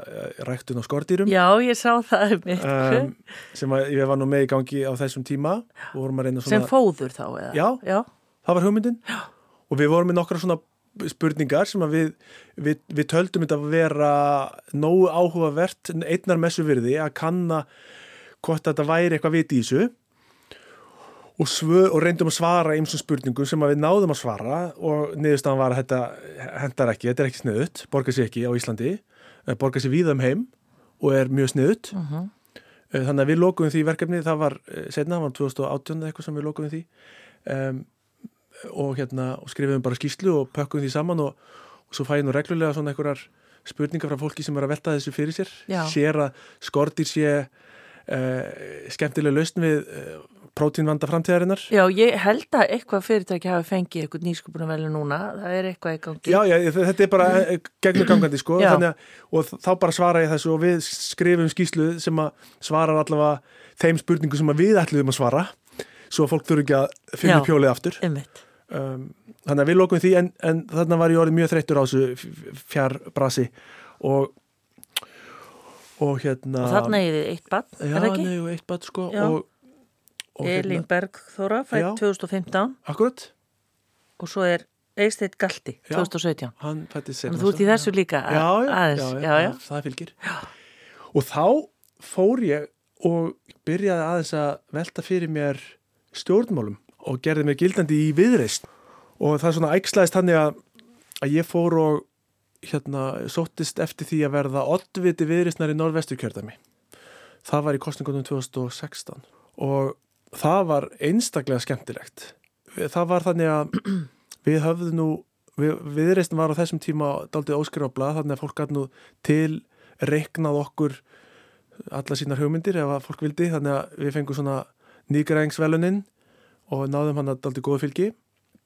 eh, ræktun á skordýrum. Já, ég sá það um mitt. Um, sem að ég var nú með í gangi á þessum tíma. Svona... Sem fóður þá, eða? Já, Já, það var hugmyndin. Já. Og við vorum með nokkra svona spurningar sem að við, við, við töldum þetta að vera nógu áhugavert einnar messu virði að kanna hvort þetta væri eitthvað viti í þessu og, svö, og reyndum að svara eins og spurningum sem við náðum að svara og niðurstaðan var að þetta hendar ekki, þetta er ekki sniðut, borgar sér ekki á Íslandi, eh, borgar sér víðum heim og er mjög sniðut uh -huh. Eh, þannig að við lókuðum því verkefni það var eh, setna, það var 2018 eitthvað sem við lókuðum því um, og, hérna, og skrifum bara skýslu og pökkum því saman og, og svo fæ ég nú reglulega svona einhverjar spurningar frá fólki sem er að velta þessu fyrir sér Já. sér að skortir sé skemmtileg lausn við uh, prótínvanda framtíðarinnar. Já, ég held að eitthvað fyrirtæki hafi fengið eitthvað nýsköpunarvelu núna, það er eitthvað í gangi. Já, já, þetta er bara gegnum gangandi sko að, og þá bara svara ég þessu og við skrifum skýslu sem að svara allavega þeim spurningu sem við ætlum að svara svo að fólk þurfi ekki að finna já, pjólið aftur. Um, þannig að við lókum því en, en þarna var ég orðið mjög þreyttur á þessu fjár brasi og og hérna og þarna þið eitt bann, er það ekki? Já, eitt bann sko og Elin hérna, Bergþóra fætt 2015 Akkurat. Og svo er Eisteit Galti 2017 já, hann fætti senast Þú ert í þessu líka já, aðeins. já, já, það fylgir. Og þá fór ég og byrjaði aðeins að velta fyrir mér stjórnmálum og gerði mér gildandi í viðreist og það er svona ægslæðist hann að, að ég fór og hérna sóttist eftir því að verða oddviti viðreistnar í norðvesturkjörðami það var í kostningunum 2016 og það var einstaklega skemmtilegt. Það var þannig að við höfðum nú við, viðreistin var á þessum tíma daldið óskrifabla þannig að fólk gæti nú til reiknað okkur alla sínar hugmyndir ef að fólk vildi. Þannig að við fengum svona nýgræðingsveluninn og náðum hann að daldið góða fylgi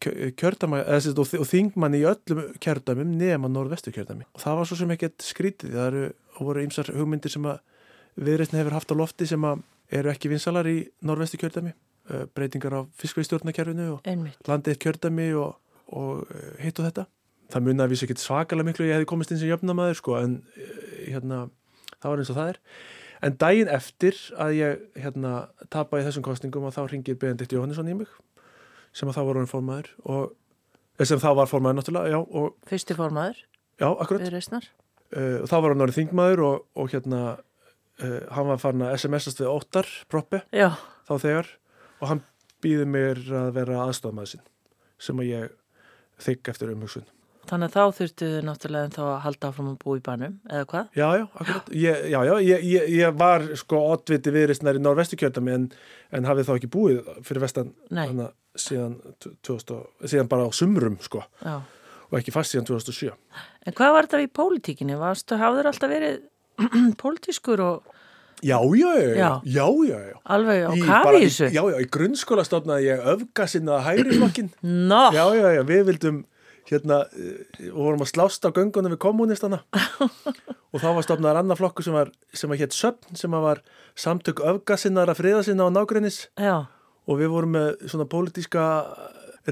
kjördama, eða, og, þingmann í öllum kjördamum nema norðvestu kjördami og það var svo sem ekkert skrítið það eru, voru ýmsar hugmyndir sem að viðreistin hefur haft á lofti sem að eru ekki vinsalar í norðvestu kjördami uh, breytingar á fiskveistjórnakerfinu og landið kjördami og, og uh, hitt og þetta. Það munið að vísa ekki svakalega miklu ég hefði komist inn sem jöfnamaður sko en uh, hérna, það var eins og það er. En daginn eftir að ég hérna, tapa í þessum kostningum og þá ringir Benedikt Jóhannesson í mig sem að þá var formaður og sem þá var formaður náttúrulega já, og, Fyrsti formaður? Já, akkurat. Og þá var hann orðið þingmaður og, og hérna uh, hann var farin að SMS-ast við óttar proppi Já. þá þegar og hann býði mér að vera aðstofmaður sinn sem að ég þykk eftir umhugsun. Þannig að þá þurftu þau náttúrulega þá að halda áfram að bú í bænum, eða hvað? Já, já, akkurat. Ég, já, já, ég, ég, ég var sko oddviti viðristnar í norrvestu kjöldami en, en hafið þá ekki búið fyrir vestan hana, síðan, 2000, síðan bara á sumrum sko já. og ekki fast síðan 2007. En hvað var þetta í pólitíkinni? Varstu, hafður alltaf verið pólitískur og... Já, já, já, já, já, já. Alveg á kafi þessu? Já, já, í grunnskóla stofnaði ég öfgasinnaða hægri flokkin. Nó! Já, já, já, við vildum, hérna, við vorum að slásta á göngunum við kommunistana og þá var stofnaðar annar flokku sem var, sem var hétt Söpn, sem var samtök öfgasinnaðara friðasinna á nágrinnis. Já. Og við vorum með svona pólitíska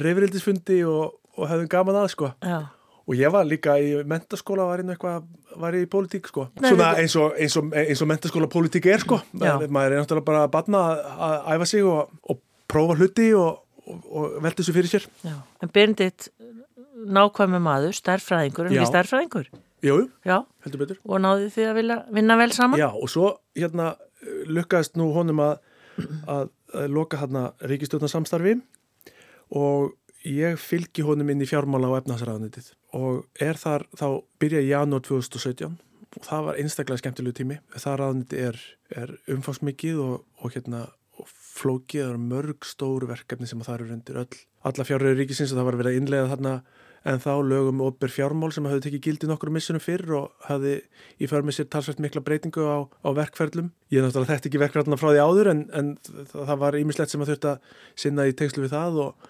reyfrildisfundi og, og hefðum gaman að, sko. Já. Og ég var líka í mentaskóla var eitthvað, var í pólitík sko. Nei, svona eins og, eins og, eins og mentaskóla pólitík er sko, maður er náttúrulega bara að batna að æfa sig og, og prófa hluti og velta þessu fyrir sér. Já. En Byrndit nákvæmi maður, stærfræðingur en ekki stærfræðingur Jú, Já. heldur betur. Og náðu því að vilja, vinna vel saman? Já, og svo hérna lukkaðist nú honum að, að loka hérna ríkistjóðnarsamstarfi og ég fylgi honum inn í fjármála á efnaðsraðanitið og er þar, þá byrja í janúar 2017 og það var einstaklega skemmtilegu tími. Það raðaniti er, er umfangsmikið og, og hérna og flókið, það eru mörg stóru verkefni sem það eru rundir öll. Alla fjárröður ríkisins og það var verið að innlega þarna en þá lögum óber fjármál sem hafði tekið gildi nokkur missunum fyrr og hafði í förmið sér talsvægt mikla breytingu á, á verkferðlum. Ég náttúrulega þetta ekki verkferðina frá því áður en, en það var ímislegt sem að þurft að sinna í tengslu við það og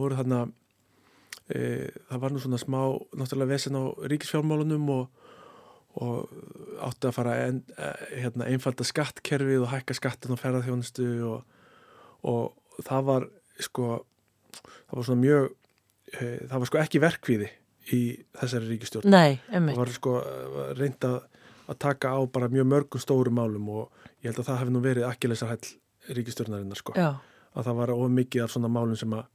voru þarna e, það var nú svona smá náttúrulega vesen á ríkisfjármálunum og, og átti að fara en, e, hérna, einfalda skattkerfið og hækka skattin og ferðarþjónustu og, og það var sko það var svona mjög það var sko ekki verkvíði í þessari ríkistjórn Nei, það var sko reynd að, að taka á bara mjög mörgum stóru málum og ég held að það hefði nú verið ekki lesar hæll ríkistjórnarinnar sko Já. að það var of mikið af svona málum sem að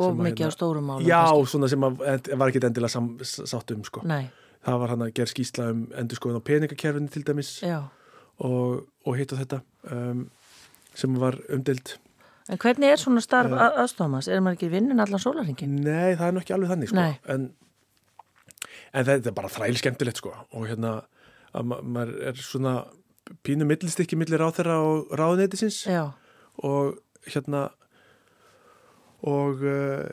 og mikið hérna, á stórum málum já, kannski. svona sem að, var ekki endilega sam, sátt um sko. Nei. það var hann að gera skýsla um endur skoðun á peningakerfinu til dæmis og, og hitt og þetta um, sem var umdild En hvernig er svona starf uh, aðstofamans? Er maður ekki vinnin allan sólaringin? Nei, það er nú ekki alveg þannig sko. en, en þetta er bara þræl skemmtilegt sko. og hérna að ma maður er svona pínu millistikki millir á þeirra og ráðneitisins og hérna og uh,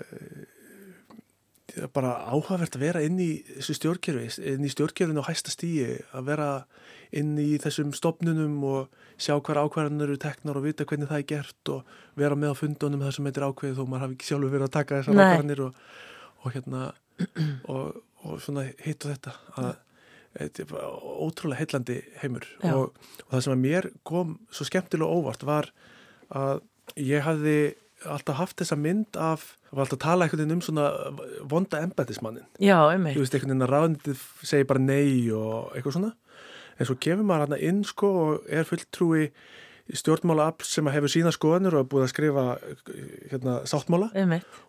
bara áhugavert að vera inn í þessu stjórnkerfi, inn í stjórnkerfinu á hæsta stíi, að vera inn í þessum stopnunum og sjá hver ákvarðanur eru teknar og vita hvernig það er gert og vera með á fundunum þar sem þetta er ákveðið þó maður hafi ekki sjálfur verið að taka þessar ákvarðanir og, og hérna og, og svona hitt og þetta. Að þetta er bara ótrúlega heillandi heimur og, og það sem að mér kom svo skemmtilega óvart var að ég hafði alltaf haft þessa mynd af það var alltaf að tala einhvern veginn um svona vonda embætismannin. Já, einmitt. Þú veist, einhvern veginn að ráðnitið segir bara nei og eitthvað svona. En svo kemur maður hérna inn sko og er fulltrúi stjórnmála afl sem hefur sína skoðanur og er búið að skrifa hérna sáttmála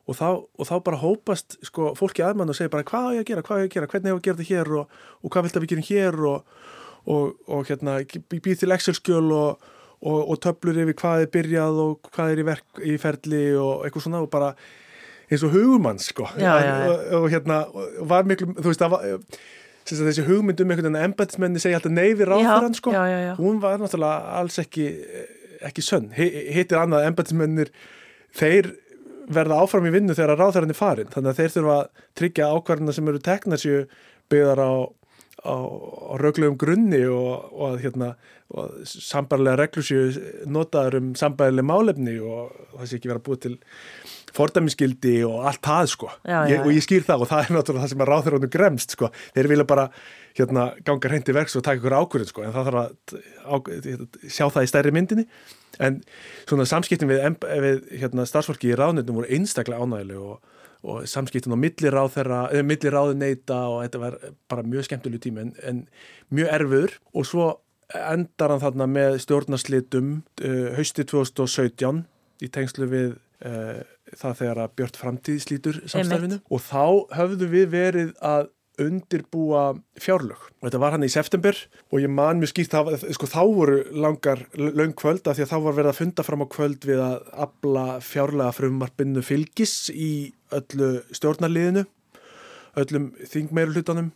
og þá, og þá bara hópast sko fólki aðmann og segir bara hvað er ég að gera, hvað er ég að gera, hvernig hefur ég að gera þetta hér og, og hvað vilt að við gerum hér og, og, og hérna býð til Excel-skjöl og og, og töflur yfir hvað er byrjað og hvað er í, verk, í ferli og eitthvað svona og bara eins og hugumann sko. Já, já, já. Og, og hérna var miklu, þú veist það var þessi hugmynd um einhvern veginn að embætismenni segja alltaf neyfi ráðferðan sko. hún var náttúrulega alls ekki ekki sönn, hittir annað embætismennir þeir verða áfram í vinnu þegar ráðferðan er farin þannig að þeir þurfa að tryggja ákvarðina sem eru teknarsju byggðar á á, á röglegum grunni og, og, hérna, og sambarlega reglusju notaður um sambarlega málefni og það sé ekki vera búið til fordæmiskildi og allt það sko. Já, já, ég, og ég skýr það og það er náttúrulega það sem er ráður ánum gremst sko, þeir vilja bara hérna, ganga hreint í verks og taka ykkur ákvörðin sko en það þarf að á, sjá það í stærri myndinni. En svona samskiptin við, við hérna, starfsfólki í ráðnöndum voru einstaklega ánægileg og og samskiptun á milliráð þeirra, eða milliráðu neyta og þetta var bara mjög skemmtilegu tími en, en mjög erfur og svo endar hann þarna með stjórnarslitum uh, hausti 2017 í tengslu við uh, það þegar að Björn Framtíð slítur samstæfinu og þá höfðu við verið að undirbúa fjárlög og þetta var hann í september og ég man mjög skýrt það, sko þá voru langar laung kvöld af því að þá var verið að funda fram á kvöld við að abla fjárlega frumarpinnu fylgis í öllu stjórnarliðinu öllum þingmeirulhutanum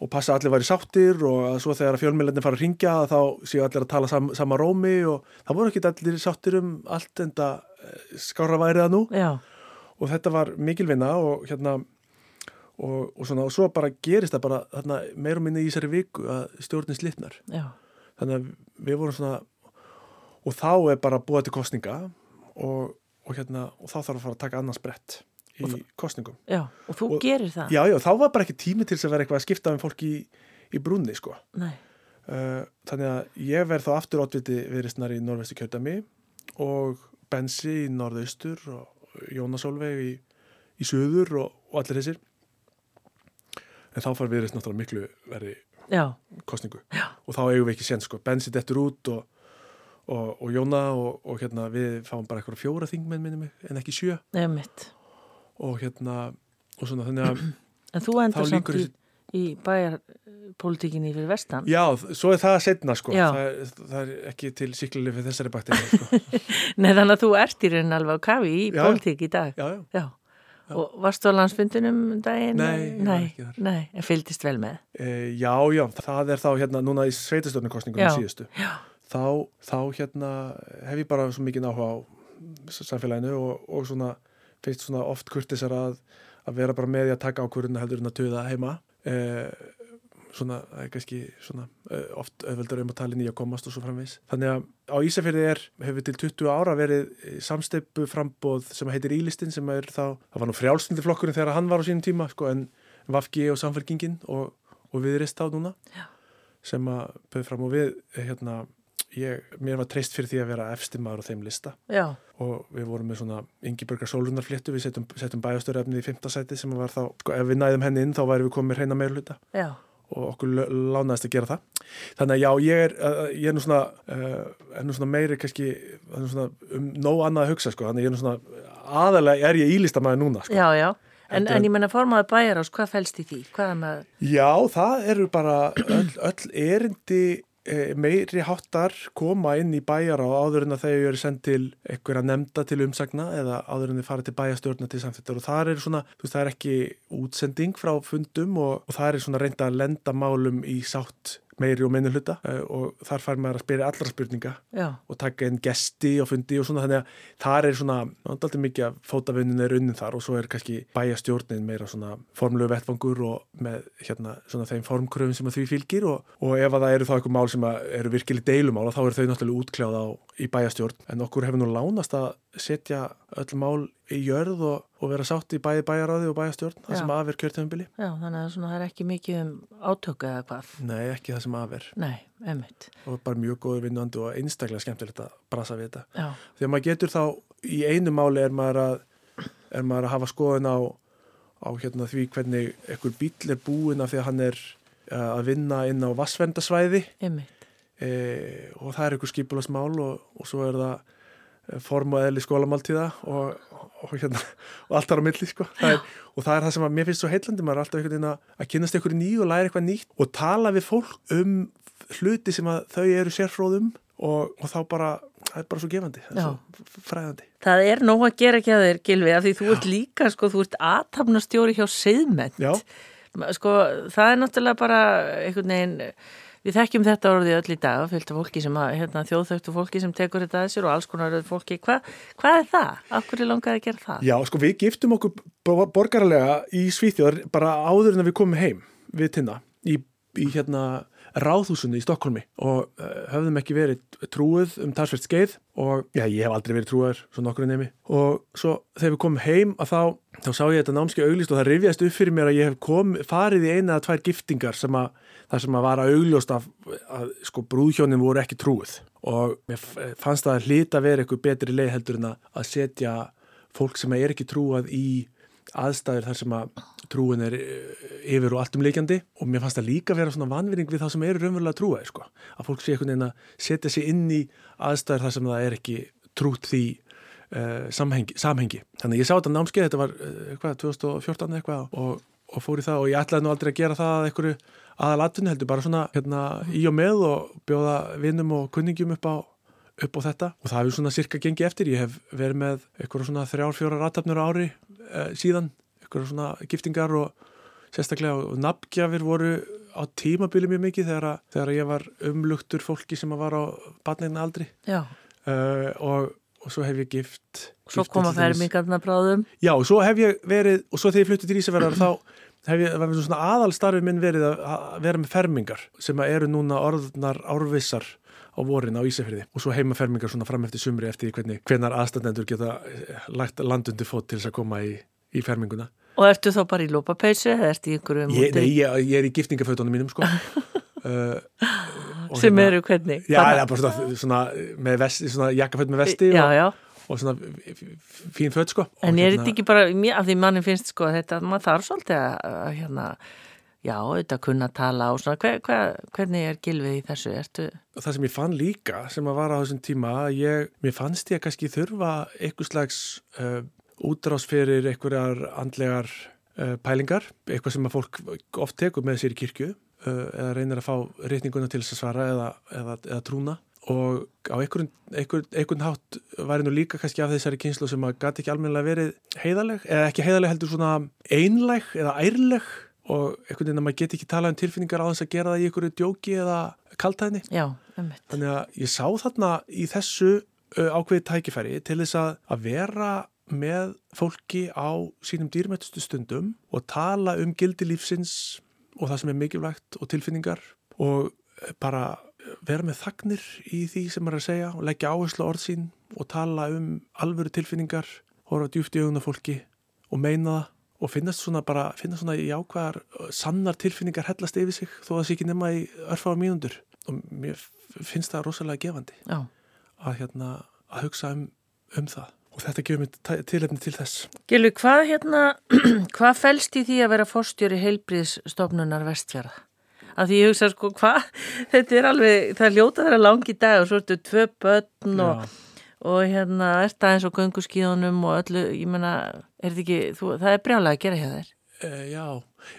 og passa allir væri sáttir og að svo þegar fjölmjöldin fara að ringja þá séu allir að tala sam, sama rómi og það voru ekki allir sáttir um allt en það eh, skára væriða nú Já. og þetta var mikilvinna og hérna og, og, svona, og svo bara gerist það bara þarna, meir og minni í þessari viku að stjórnin slitnar. Já. þannig að við vorum svona og þá er bara búið til kostninga og, og hérna og þá þarf að fara að taka annars brett í það, kostningum Já, og þú gerir það. Já, já, þá var bara ekki tími til að vera eitthvað að skipta með fólk í, í brunni, sko. Nei. Uh, Þannig að ég verð þá aftur átviti viðristnar í norðvestu kjöldami og Bensi í norðaustur og Jónas Olveg í, í söður og, og allir þessir en þá far viðreist náttúrulega miklu verði Já. kostningu Já. og þá eigum við ekki sen sko, Bensi dettur út og, og, og Jóna og, og hérna við fáum bara eitthvað fjóra þingmenn minnum en ekki sjö Nefnitt. og hérna og svona þannig að En þú endur samt í, í bæjarpolitíkinni fyrir vestan Já, svo er það setna sko það er, það er ekki til síklarlið fyrir þessari bakteri sko. Nei þannig að þú ert í raun alveg á kafi í politík í dag já, já. Og varstu á landsfundunum um daginn? Nei, nei, nei, en fylgist vel með? E, já, já, það er þá hérna núna í sveitastöfnukostningunum síðustu. Já. Þá, þá hérna hef ég bara svo mikið áhuga á samfélaginu og, og svona finnst svona oft kurtisar að, að vera bara með í að taka ákvörðuna heldur en að töða heima. E, svona, er kannski svona oft auðveldur um að tala nýja að komast og svo framvegs. Þannig að á Ísafjörði er, hefur til 20 ára verið samsteipu frambóð sem heitir Ílistin sem er þá, það var nú frjálslundi flokkurinn þegar hann var á sínum tíma, sko, en Vafgi og Samfélkingin og, og viðrist á núna Já. sem að bauð fram og við, hérna, ég, mér var treyst fyrir því að vera efstimmaður á þeim lista Já. og við vorum með svona Ingibergar Sólunarfléttu, við settum, settum bæjastörefnið í fymtasæti sem var þá, sko, ef við næðum henni inn þá væri við komið reyna meirluta. Já og okkur lánaðist að gera það þannig að já, ég er, ég er nú svona uh, er nú svona meiri kannski svona, um nóg annað að hugsa sko þannig ég er nú svona aðalega er ég ílistamæði núna sko. Já, já, en, en ég menna formaði bæjar ás, hvað fælst í því? Já, það eru bara öll, öll erindi meiri háttar koma inn í bæjar á áður en að þau eru sendt til einhverja nefnda til umsagna eða áður en þau fara til bæjastjórna til samfittar og það er svona, þú veist, það er ekki útsending frá fundum og, og það er svona reynda að lenda málum í sátt meiri og minni hluta. Uh, og þar fær maður að spyrja allra spurninga Já. og taka einn gesti og fundi og svona þannig að þar er svona, alltaf mikið að fótavinnin er unnin þar og svo er kannski bæjastjórnin meira svona formlegu vettfangur og með hérna svona þeim formkröfum sem því fylgir og, og ef að það eru þá eitthvað mál sem eru virkileg deilumál þá eru þau náttúrulega útkljáð á í bæjastjórn en okkur hefur nú lánast að setja öll mál í jörð og, og vera sátt í bæði bæjaráði og bæjastjórn það sem aðver kjörtöfumbili Já, þannig að það er ekki mikið um átöku eða hvað. Nei, ekki það sem aðver Nei, emitt og bara mjög góður vinnandi og einstaklega skemmtilegt að brasa við þetta. Já. þegar maður getur þá í einu máli er maður að, er maður að hafa skoðun á, á hérna, því hvernig einhver bíl er búin af því að hann er uh, að vinna inn á vassvendasvæði e, og það er einhver skipulasmál og, og svo er það form og eðli skólamáltíða og, og, hérna, og allt þar á milli sko. það er, og það er það sem að mér finnst svo heitlandi maður er alltaf einhvern veginn að, að kynast einhverju nýju og læra eitthvað nýtt og tala við fólk um hluti sem að þau eru sérfróðum og, og þá bara, það er bara svo gefandi það er Já. svo fræðandi Það er nóg að gera ekki að þér, Gilvi, af því þú Já. ert líka sko, þú ert aðtapnastjóri hjá Seidment sko, það er náttúrulega bara einhvern veginn Við þekkjum þetta orðið öll í dag, fylgta fólki sem að, hérna, þjóðþögtu fólki sem tekur þetta að sér og alls konar fólki. Hva, hvað er það? Akkur er langað að gera það? Já, sko við giftum okkur borgarlega í Svíþjóðar bara áður en að við komum heim við tinna í, í hérna ráðhúsunni í Stokkólmi og uh, höfðum ekki verið trúið um talsvert skeið og já, ég hef aldrei verið trúið svona okkur en nefni og svo þegar við komum heim að þá, þá sá ég þetta námski auglist og það rifjast upp fyrir mér að ég hef kom, farið í eina eða tvær giftingar sem að það sem að vara augljóst að, að sko brúðhjónin voru ekki trúið og mér fannst það að hlita verið eitthvað betri leið heldur en að setja fólk sem er ekki trúað í aðstæður þar sem að trúin er eh, yfir og allt umleikjandi og mér fannst það líka vera svona vanvinning við það sem eru raunverulega trúaði sko. að fólk sé einhvern veginn að setja sig inn í aðstæður þar sem það er ekki trút því uh, samhengi, samhengi. Þannig að ég sá þetta námskeið, þetta var uh, hvað, 2014 eitthvað og, og fór í það og ég ætlaði nú aldrei að gera það að aðalatunni heldur bara svona hérna, í og með og bjóða vinnum og kunningjum upp á, upp á þetta. Og það hefur svona cirka gengið eftir. Ég hef verið með eitthvað svona þrjár, fjóra ratafnur ári eh, síðan. Eitthvað svona giftingar og sérstaklega og nafngjafir voru á tímabili mjög mikið þegar, þegar ég var umlugtur fólki sem var á barnegna aldri. Uh, og, og svo hef ég gift Svo koma fermingarna bráðum. Já og svo hef ég verið og svo þegar ég flutti til Ísafjörðar þá hef ég, var svona aðalstarfi minn verið að vera með fermingar sem eru núna orðnar árvissar á vorin á Ísafjörði og svo heima fermingar svona fram eftir sumri eftir hvernig hvernar aðstandendur geta eh, lagt landundi fót til þess að koma í, í ferminguna. Og ertu þá bara í lópapeysu eða ertu í einhverju múti? Nei, ég, ég er í giftingafötunum mínum sko. uh, sem hérna, eru hvernig? Já, bara svona, svona svona jakkaföt með vesti já, já. Og svona fín född sko. En er þetta hérna, ekki bara, af því manni finnst sko þetta, maður þarf svolítið að hérna, já, auðvitað kunna tala og svona, hver, hver, hvernig er gilfið í þessu, ertu? Það sem ég fann líka, sem að vara á þessum tíma ég, mér fannst ég kannski þurfa eitthvað slags uh, útrás fyrir einhverjar andlegar uh, pælingar, eitthvað sem að fólk oft tekur með sér í kirkju uh, eða reynir að fá reytinguna til þess að svara eða, eða, eða trúna og á einhvern, einhvern, einhvern hátt væri nú líka kannski af þessari kynslu sem að gæti ekki almennilega verið heiðaleg eða ekki heiðaleg heldur svona einleg eða ærleg og einhvern veginn að maður geti ekki talað um tilfinningar á þess að gera það í einhverju djóki eða kaltæðni Já, ummitt Þannig að ég sá þarna í þessu ákveði tækifæri til þess að, að vera með fólki á sínum dýrmættustu stundum og tala um gildi lífsins og það sem er mikilvægt og tilfinningar og bara vera með þagnir í því sem maður er að segja og leggja áherslu orð sín og tala um alvöru tilfinningar, horfa djúft í auðuna fólki og meina það og finnast svona bara, finnast svona í ákvæðar sannar tilfinningar hellast yfir sig þó að það sé ekki nema í örfára mínundur og mér finnst það rosalega gefandi Já. að hérna að hugsa um, um það og þetta gefur mér tilefni til þess Gilvi, hvað hérna hvað fælst í því að vera fórstjóri heilbríðsstofnunar vestfjara? Af því ég hugsa sko hvað þetta er alveg, það ljóta þeirra langi dag og svo ertu tvö börn og, og hérna er það eins og gönguskíðunum og öllu, ég menna er þetta ekki, þú, það er brjálega að gera hjá þér. Uh, Já,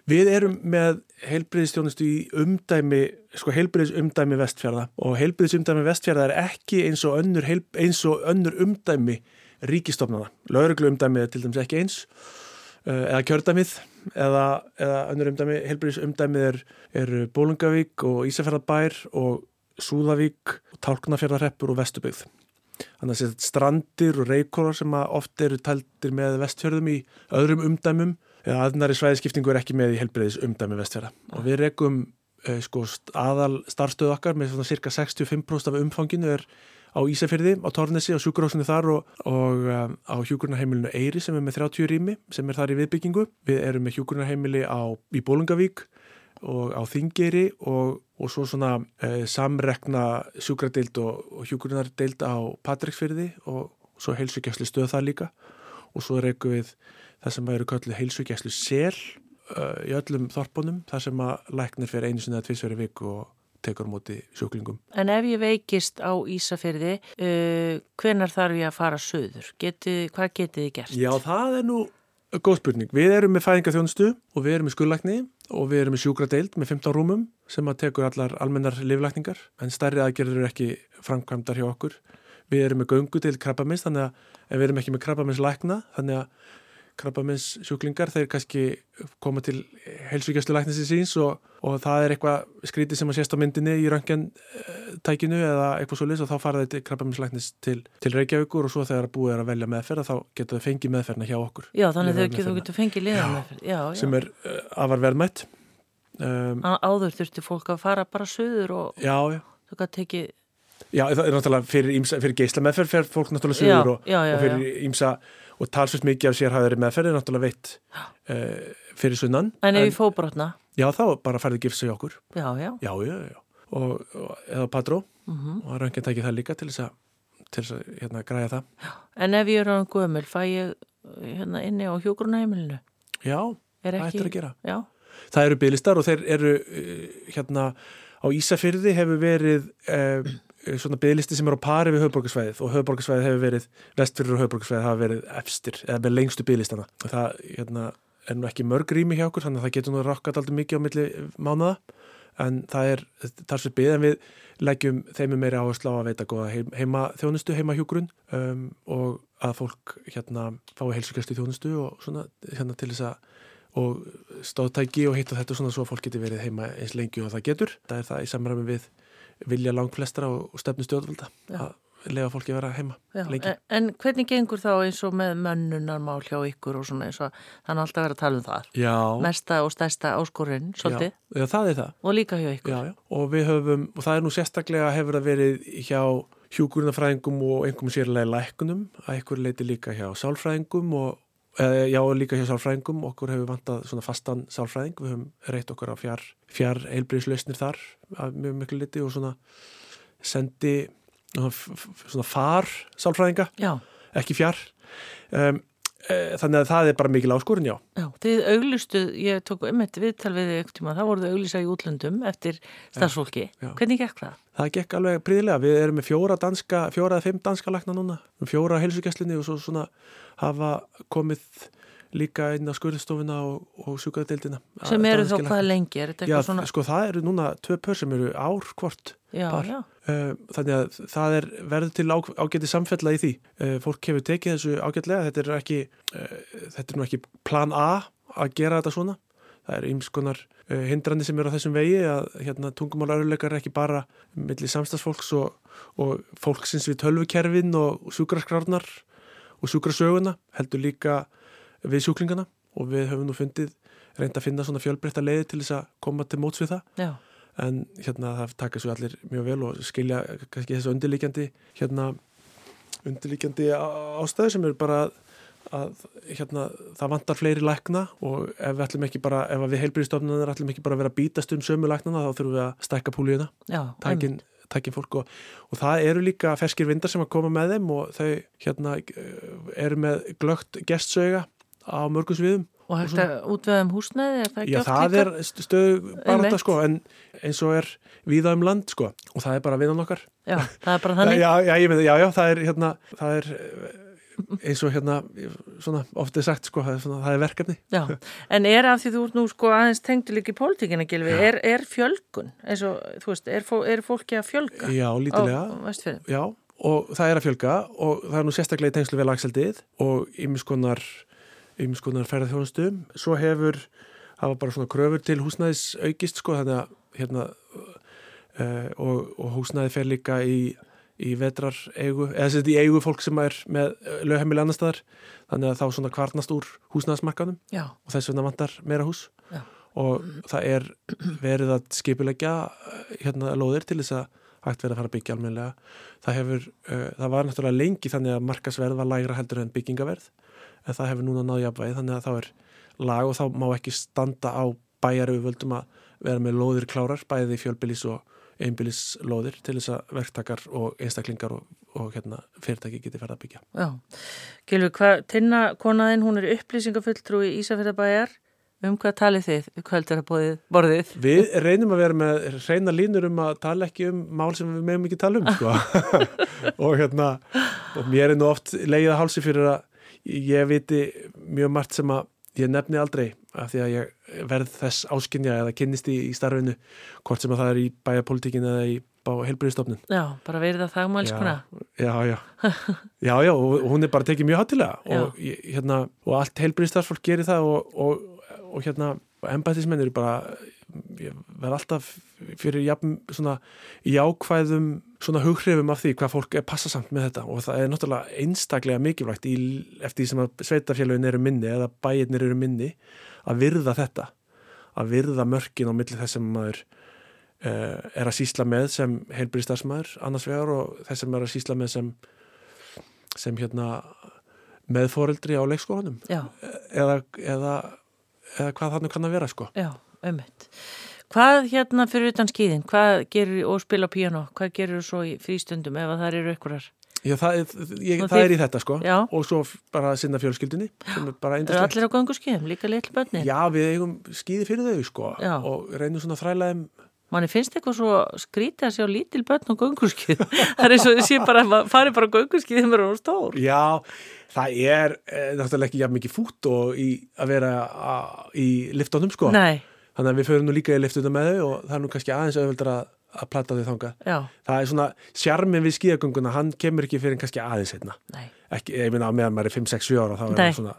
við erum með heilbriðstjónustu í umdæmi sko heilbriðsumdæmi vestfjörða og heilbriðsumdæmi vestfjörða er ekki eins og önnur, eins og önnur umdæmi ríkistofnana, lauruglu umdæmi er til dæmis ekki eins uh, eða kjördæmið eða, eða önnur umdæmi, helbriðis umdæmið er, er Bólungavík og Ísafjörðabær og Súðavík, Tálknafjörðarreppur og Vestubyggð. Þannig að strandir og reykólar sem oft eru tæltir með vestfjörðum í öðrum umdæmum eða aðnari svæðiskiptingu er ekki með í helbriðis umdæmi vestfjörða. Og við rekum eh, sko, aðal starfstöðu okkar með svona cirka 65% af umfanginu er á Ísafjörði, á Tórnesi, á sjúkurósinu þar og, og um, á hjúkurnaheimilinu Eyri sem er með 30 rými sem er þar í viðbyggingu. Við erum með hjúkurnaheimili í Bólungavík og á Þingeri og, og svo svona e, samrekna sjúkradeild og, og hjúgrunardeild á Patricksfyrði og svo heilsugjæslu stöð það líka og svo reyku við það sem eru kallið heilsugjæslu sel e, í öllum þorpunum þar sem að læknir fyrir einu sinni eða tvísveri viku og tekur móti sjúklingum. En ef ég veikist á Ísafyrði, uh, hvenar þarf ég að fara söður? Geti, hvað getið þið gert? Já, það er nú góð spurning. Við erum með fæðingaþjónustu og við erum með skullækni og við erum með sjúkradeild með 15 rúmum sem að tekur allar almennar livlækningar en stærri aðgerður eru ekki framkvæmdar hjá okkur. Við erum með göngu til krabbamins þannig að við erum ekki með krabbamins lækna þannig að krabbamins sjúklingar þeir kannski koma til heilsugjastlu læknisins síns og, og það er eitthvað skrítið sem að sést á myndinni í röngentækinu eða eitthvað svo lis og þá fara þeir krabbamins læknis til, til Reykjavíkur og svo þegar búið er að velja meðferð þá getur þau fengið meðferðina hjá okkur. Já þannig þau getur fengið liðan meðferð. Já, já. Sem er uh, afar verðmætt. Um, Áður þurfti fólk að fara bara söður og já, já. þau gæti tekið Já, það er náttúrulega fyrir, fyrir geysla meðferð fyrir fólk náttúrulega sögur og, og fyrir ímsa og talsvist mikið af sérhæðari meðferð er náttúrulega veitt uh, fyrir sunnan. En ef við fóbrotna? Já, þá bara færði gifs í okkur. Já, já. Já, já, já. Og, og eða patró mm -hmm. og röngin tækið það líka til þess að, til þess að hérna, græja það. En ef ég er á gömul, fæ ég hérna inni á hjógrunahemilinu? Já, er það ættir að gera. Já. Það eru bygglistar og þeir eru hérna á Ísafyrði hefur verið Eh, svona bygglisti sem er á pari við höfborgarsvæðið og höfborgarsvæðið hefur verið vestfyrir og höfborgarsvæðið hafa verið efstir eða með lengstu bygglistana og það hérna, er nú ekki mörg rými hjá okkur þannig að það getur nú rakkat aldrei mikið á milli mánuða en það er þar sem byggð en við leggjum þeim meiri áherslu á að veita góða heima þjónustu, heima hjúgrunn um, og að fólk hérna fái heilsugjast í þjónustu og svona hérna til þess að og stóðtæki og hitt og þetta svona svo að fólk getur verið heima eins lengi og það getur. Það er það í samræmi við vilja langt flestra og stefnu stjórnvölda að lega fólki að vera heima Já, en, en hvernig gengur þá eins og með mönnunarmál hjá ykkur og svona eins og þannig alltaf verið að tala um það? Já. mesta og stærsta áskorinn svolítið. Já, það er það. Og líka hjá ykkur. Já, og við höfum, og það er nú sérstaklega hefur að verið hjá hjúkurnafræðingum og einhverjum sérlega lækunum að ykkur leiti líka hjá sálfræðingum og Eh, já, líka hjá sálfræðingum, okkur hefur vantað svona fastan sálfræðing, við höfum reytt okkur á fjár, fjár heilbríðslausnir þar að mjög miklu liti og svona sendi svona far sálfræðinga, já. ekki fjár um, þannig að það er bara mikil áskorun, já. Já, þið auglustu, ég tók um þetta viðtal við þig ekkert tíma, þá voruð þið auglisa í útlöndum eftir starfsfólki, hvernig gekk það? Það gekk alveg príðilega, við erum með fjóra danska, fjóra eða fimm danska lækna núna, fjóra heilsugjastlinni og svo svona hafa komið líka inn á skurðstofuna og, og sjúkadeildina. Sem eru þá hvað lengi? Já, svona... sko það eru núna tvei pör sem eru ár hvort já, par. Já. Uh, þannig að það er verður til á, ágæti samfella í því. Uh, fólk hefur tekið þessu ágætlega, þetta er ekki, uh, þetta er nú ekki plan A að gera þetta svona. Það er ymskonar hindrandi sem eru á þessum vegi að hérna, tungumálaruleikar er ekki bara millir samstagsfólks og, og fólksins við tölvukerfin og sjúkraskrárnar og sjúkrasöguna heldur líka við sjúklingana og við höfum nú fundið reynd að finna svona fjölbreytta leiði til þess að koma til móts við það Já. En hérna það taka svo allir mjög vel og skilja kannski þessu undirlíkjandi hérna undirlíkjandi ástæðu sem eru bara að hérna það vantar fleiri lækna og ef við ætlum ekki bara ef við heilbyrjastofnunar ætlum ekki bara að vera bítast um sömu læknana þá þurfum við að stækka púliðina takin tækja fólk og, og það eru líka ferskir vindar sem að koma með þeim og þau hérna eru með glögt gestsöga á mörgum sviðum. Og hægt að útveðum húsnæði? Er það Já, það líka? er stöðu þetta sko en eins og er viða um land sko og það er bara vinnan okkar. Já, það er bara þannig? já, já, ég það, já, já, það er hérna, það er eins og hérna svona ofta sagt sko, það er, svona, það er verkefni Já, en er af því þú ert nú sko aðeins tengdu líka í pólitíkina Gilvi, er, er fjölgun eins og þú veist, er, er fólki að fjölga Já, lítilega Já, og það er að fjölga og það er nú sérstaklega í tengslu ymis konar ymskonar ferðarþjónustum svo hefur, var bara svona kröfur til húsnæðis aukist sko þannig að hérna uh, og, og húsnæði fer líka í í vetrar eigu, eða þess að í eigu fólk sem er með lögheimili annar staðar. Þannig að þá svona kvarnast úr húsnæðasmarkanum og þess vegna vantar meira hús. Já. og það er verið að skipilegja hérna lóðir til þess að hægt verið að fara að byggja almenlega það hefur, uh, það var náttúrulega lengi þannig að markasverð var lægra heldur en byggingaverð en það hefur núna náðu jafnvægi þannig að þá er lag og þá má ekki standa á bæjar við völdum að vera með lóðir klárar bæði fjölbylís og einbílislóðir til þess að verktakar og einstaklingar og, og hérna, fyrirtæki geti ferða að byggja. Já, Gilvi, hvað, Tinna konaðinn, hún er upplýsingafulltrú í Ísafjörðabæjar, um hvað talið þið, hvað er það borðið? Við reynum að vera með reyna línur um að tala ekki um mál sem við meðum ekki tala um, sko. og hérna, og mér er nú oft leiða hálsi fyrir að ég viti mjög margt sem að ég nefni aldrei af því að ég verð þess áskinja eða kynnist í, í starfinu hvort sem að það er í bæjarpolitíkin eða í heilbyrjastofnun. Já, bara verið það þagmælskuna. Já, já, já, já, og hún er bara tekið mjög hattilega og, hérna, og allt heilbyrjastarfólk gerir það og, og, og hérna, embættismenn eru bara ég verð alltaf fyrir jafn, svona jákvæðum svona hughrifum af því hvað fólk er passasamt með þetta. Og það er náttúrulega einstaklega mikilvægt í, eftir því sem að sveitafélagin eru minni eða bæirnir eru minni að virða þetta. Að virða mörkin á milli þess sem maður uh, er að sísla með sem heilbyrjastarfsmæður annars vegar og þess sem er að sísla með sem sem hérna meðforeldri á leikskólanum. Eða, eða, eða hvað þannig kann að vera sko. Já ömmit. Hvað hérna fyrir utan skýðin, hvað gerir og spila piano, hvað gerir þú svo í frístundum ef það eru ykkurar? Já, það ég, það er í þetta sko Já. og svo bara sinna fjölskyldinni sem er allir á gangu skýðum, líka litlu bönni? Já, við eigum skýði fyrir þau sko Já. og reynum svona þrælaðum Manni finnst eitthvað svo skrítið að sjá lítil börn og gungurskið. Það er eins og þessi bara, fari bara gungurskið þegar maður er stór. Já, það er e, náttúrulega ekki mikið fút og í, að vera a, í liftónum sko. Nei þannig að við förum nú líka í liftuna með þau og það er nú kannski aðeins auðvöldar að, að platta þau þanga Já. það er svona, sjarmin við skíagönguna hann kemur ekki fyrir kannski aðeins hérna ekki, ég minna að meðan maður er 5-6-7 ára þá er svona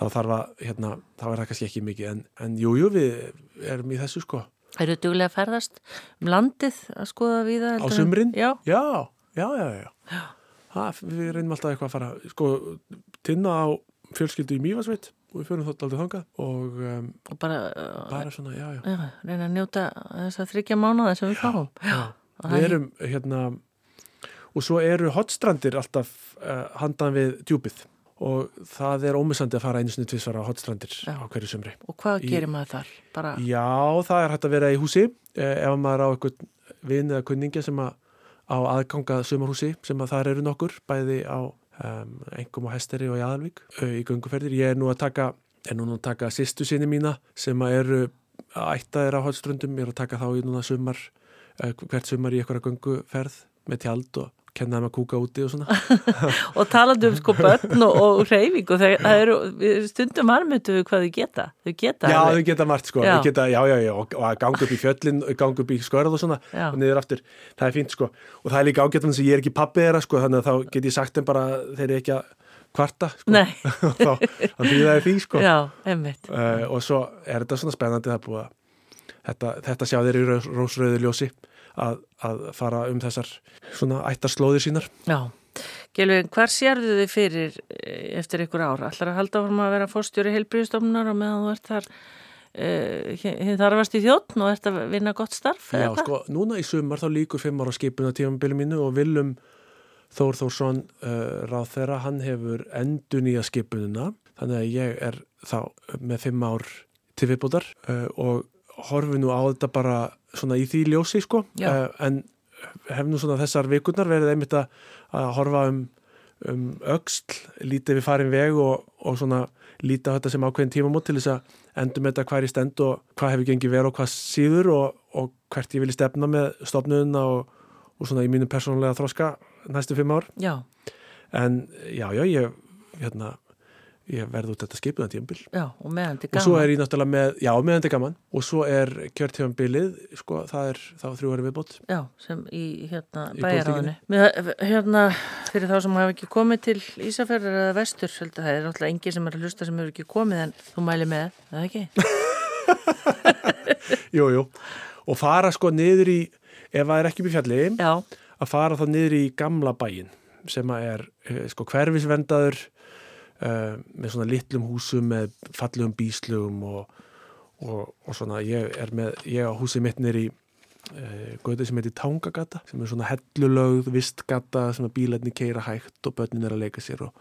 þá að, hérna, þá er það kannski ekki mikið en, en jújú, jú, við erum í þessu sko Eru duglega að ferðast um landið að skoða við það? Á sumrin? Já, já, já, já, já. Ha, Við reynum alltaf eitthvað að fara sko, tinna á fjölskyldu í Mývasveit og við fyrir þátt aldrei þanga og, um, og bara, bara svona, já, já. já reyna að njóta þess að þryggja mánuða sem við fáum. við erum hérna og svo eru hotstrandir alltaf uh, handan við djúpið og það er ómissandi að fara einu snið tvísvara á hotstrandir á hverju sömri og hvað í, gerir maður þar? Bara... Já, það er hægt að vera í húsi eh, ef maður á eitthvað vinn eða kunningi sem að á aðgangað sömurhúsi sem að það eru nokkur bæði á um, engum á Hesteri og í Aðalvík í gunguferðir. Ég er nú að taka, taka sýstu sinni mína sem eru ættaðir á hálströndum, ég er að taka þá í núna sumar, hvert sumar í eitthvað gunguferð með tjald og kennaði maður að kúka úti og svona. Og talandi um sko börn og, og reyfing og það eru stundum harmöndu hvað þau geta. Þau geta já alveg. þau geta margt sko. Já. Geta, já, já, og að ganga upp í fjöllin ganga upp í skörð og svona og niður aftur. Það er fínt sko. Og það er líka ágættan sem ég er ekki pappið þeirra sko þannig að þá get ég sagt þeim bara þeir eru ekki að kvarta sko. Þá býða það í því sko. Já, uh, og svo er þetta svona spennandi það búið að þetta, þetta sjá þeir í rósröðu ljósi að, að fara um þessar svona ættarslóðir sínar. Já, Gjelvin, hvar sérðu þið fyrir eh, eftir ykkur ára? Allar að halda fórum að vera fórstjóri heilbríðstofnunar og meðan þú ert þar uh, þar varst í þjóttn og ert að vinna gott starf? Já, sko, núna í sumar þá líkur fimm ára skipun á tífambili mínu og viljum Þór Þórsson uh, ráð þeirra, hann hefur endur nýja skipununa þannig að ég er þá með fimm ár til viðbútar uh, og horfi nú á þetta bara svona í því ljósi sko. Uh, en hef nú svona þessar vikurnar verið einmitt að, að horfa um, um auksl, lítið við farin veg og, og svona líta þetta sem ákveðin tímamót til þess að endum þetta hver í stend og hvað hefur gengið verið og hvað síður og, og hvert ég vilji stefna með stofnuna og, og svona í mínu persónulega þróska næstu fimm ár. Já. en já, já, ég hérna ég verði út þetta skipuðan tíambil Já, og meðan þetta er gaman og svo er ég náttúrulega með, já, meðan þetta er gaman. Og svo er kjörtífambilið sko, það er þá þrjú ári viðbót. Já, sem í hérna bæjaráðinu Hérna, fyrir þá sem hafa ekki komið til Ísafjörður eða Vestur það er náttúrulega engi sem er að hlusta sem hefur ekki komið en þú mæli með, eða ekki? Jú, jú, og fara sko niður í ef það er ekki mjög fjalli Já, að fara þá niður í gamla bæin sem að er eh, sko hverfisvendaður uh, með svona litlum húsum með fallugum bíslugum og, og, og svona. Ég er með, ég á húsið mitt í uh, götu sem heitir Tangagata sem er svona hellulögð, vistgata sem að bílarni keira hægt og börnin er að leika sér og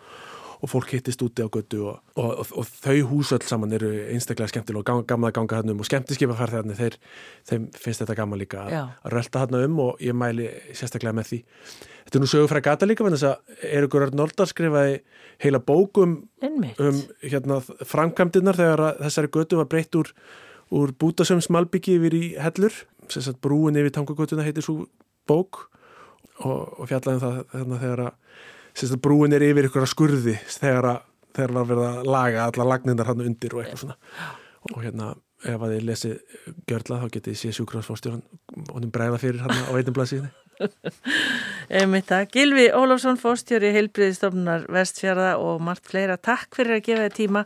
og fólk hittist úti á götu og, og, og, og þau húsöld saman eru einstaklega skemmtilega og gam, gamla að ganga hann um og skemmtiskipa þarna þeir, þeim finnst þetta gaman líka að, að rölda hann um og ég mæli sérstaklega með því. Þetta er nú sögur frá gata líka þannig að Eirikur Arnoldar skrifaði heila bókum um hérna, framkvæmdinnar þegar þessari götu var breytt úr, úr bútasöms malbyggi yfir í hellur. Brúin yfir tangagötuna heitir svo bók og fjallaðum það hérna, þegar að sérst, brúin er yfir ykkur að skurði þegar, að, þegar var verið að laga alla lagnindar hann undir og eitthvað svona og hérna ef að þið lesið gjörla þá getið sé sjúkrafsfórstjóran og hann bregða fyrir hann á veitinblæðsíðinni Einmitt það. Gilvi Ólafsson fórstjóri heilbriðistofnunar vestfjörða og margt fleira. Takk fyrir að gefa þið tíma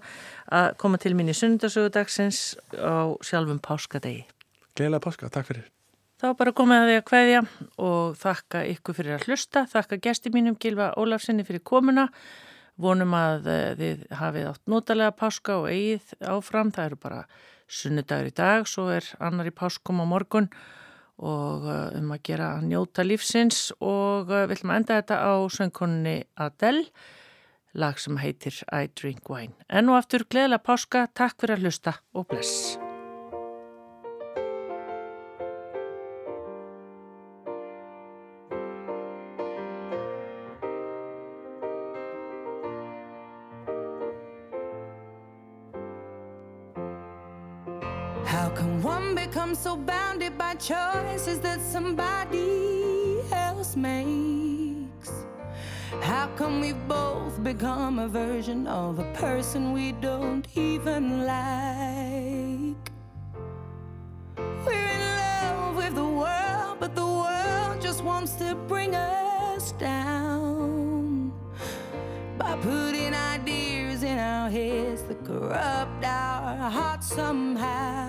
að koma til mín í sundarsögudagsins á sjálfum páskadegi. Gleðilega páska, takk fyrir. Þá bara komið að því að hvaðja og þakka ykkur fyrir að hlusta, þakka gesti mínum Gilva Ólafssoni fyrir komuna, vonum að eh, þið hafið átt notalega páska og eigið áfram, það eru bara sunnudagur í dag, svo er annar í páskum á morgun. Og eh, um að gera að njóta lífsins og eh, við ætlum að enda þetta á söngkonni Adele, lag sem heitir I Drink Wine. En nú aftur gleðilega páska, takk fyrir að hlusta og bless. So bounded by choices that somebody else makes. How come we've both become a version of a person we don't even like? We're in love with the world, but the world just wants to bring us down by putting ideas in our heads that corrupt our hearts somehow.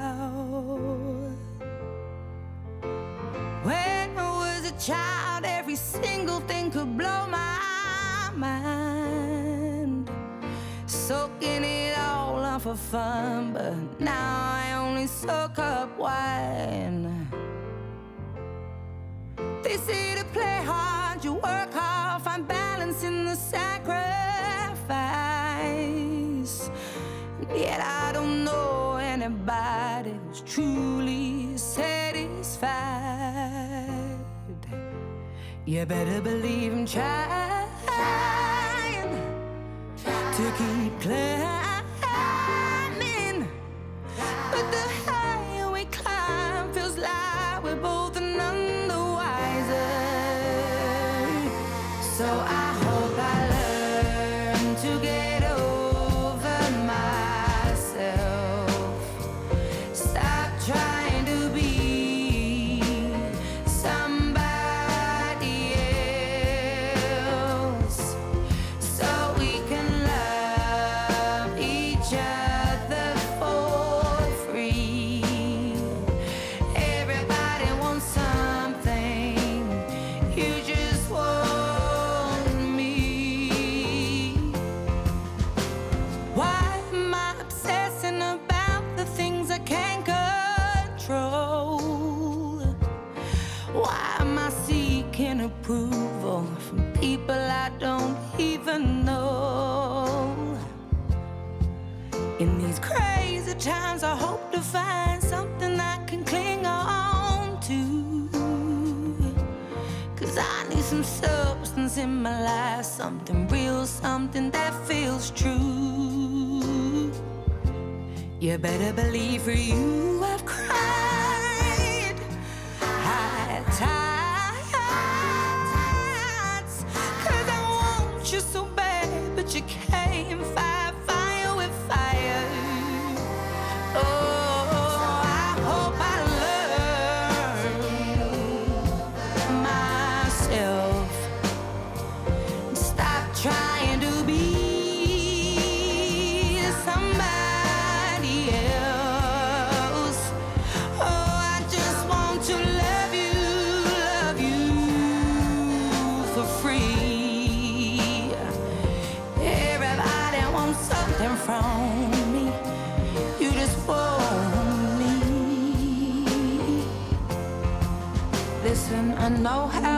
Child, every single thing could blow my mind. Soaking it all up for fun, but now I only soak up wine. They say to play hard, you work hard, find balance in the sacrifice. Yet I don't know anybody who's truly satisfied. You better believe I'm trying, trying to keep climbing. Crazy times, I hope to find something I can cling on to. Cause I need some substance in my life, something real, something that feels true. You better believe for you I know how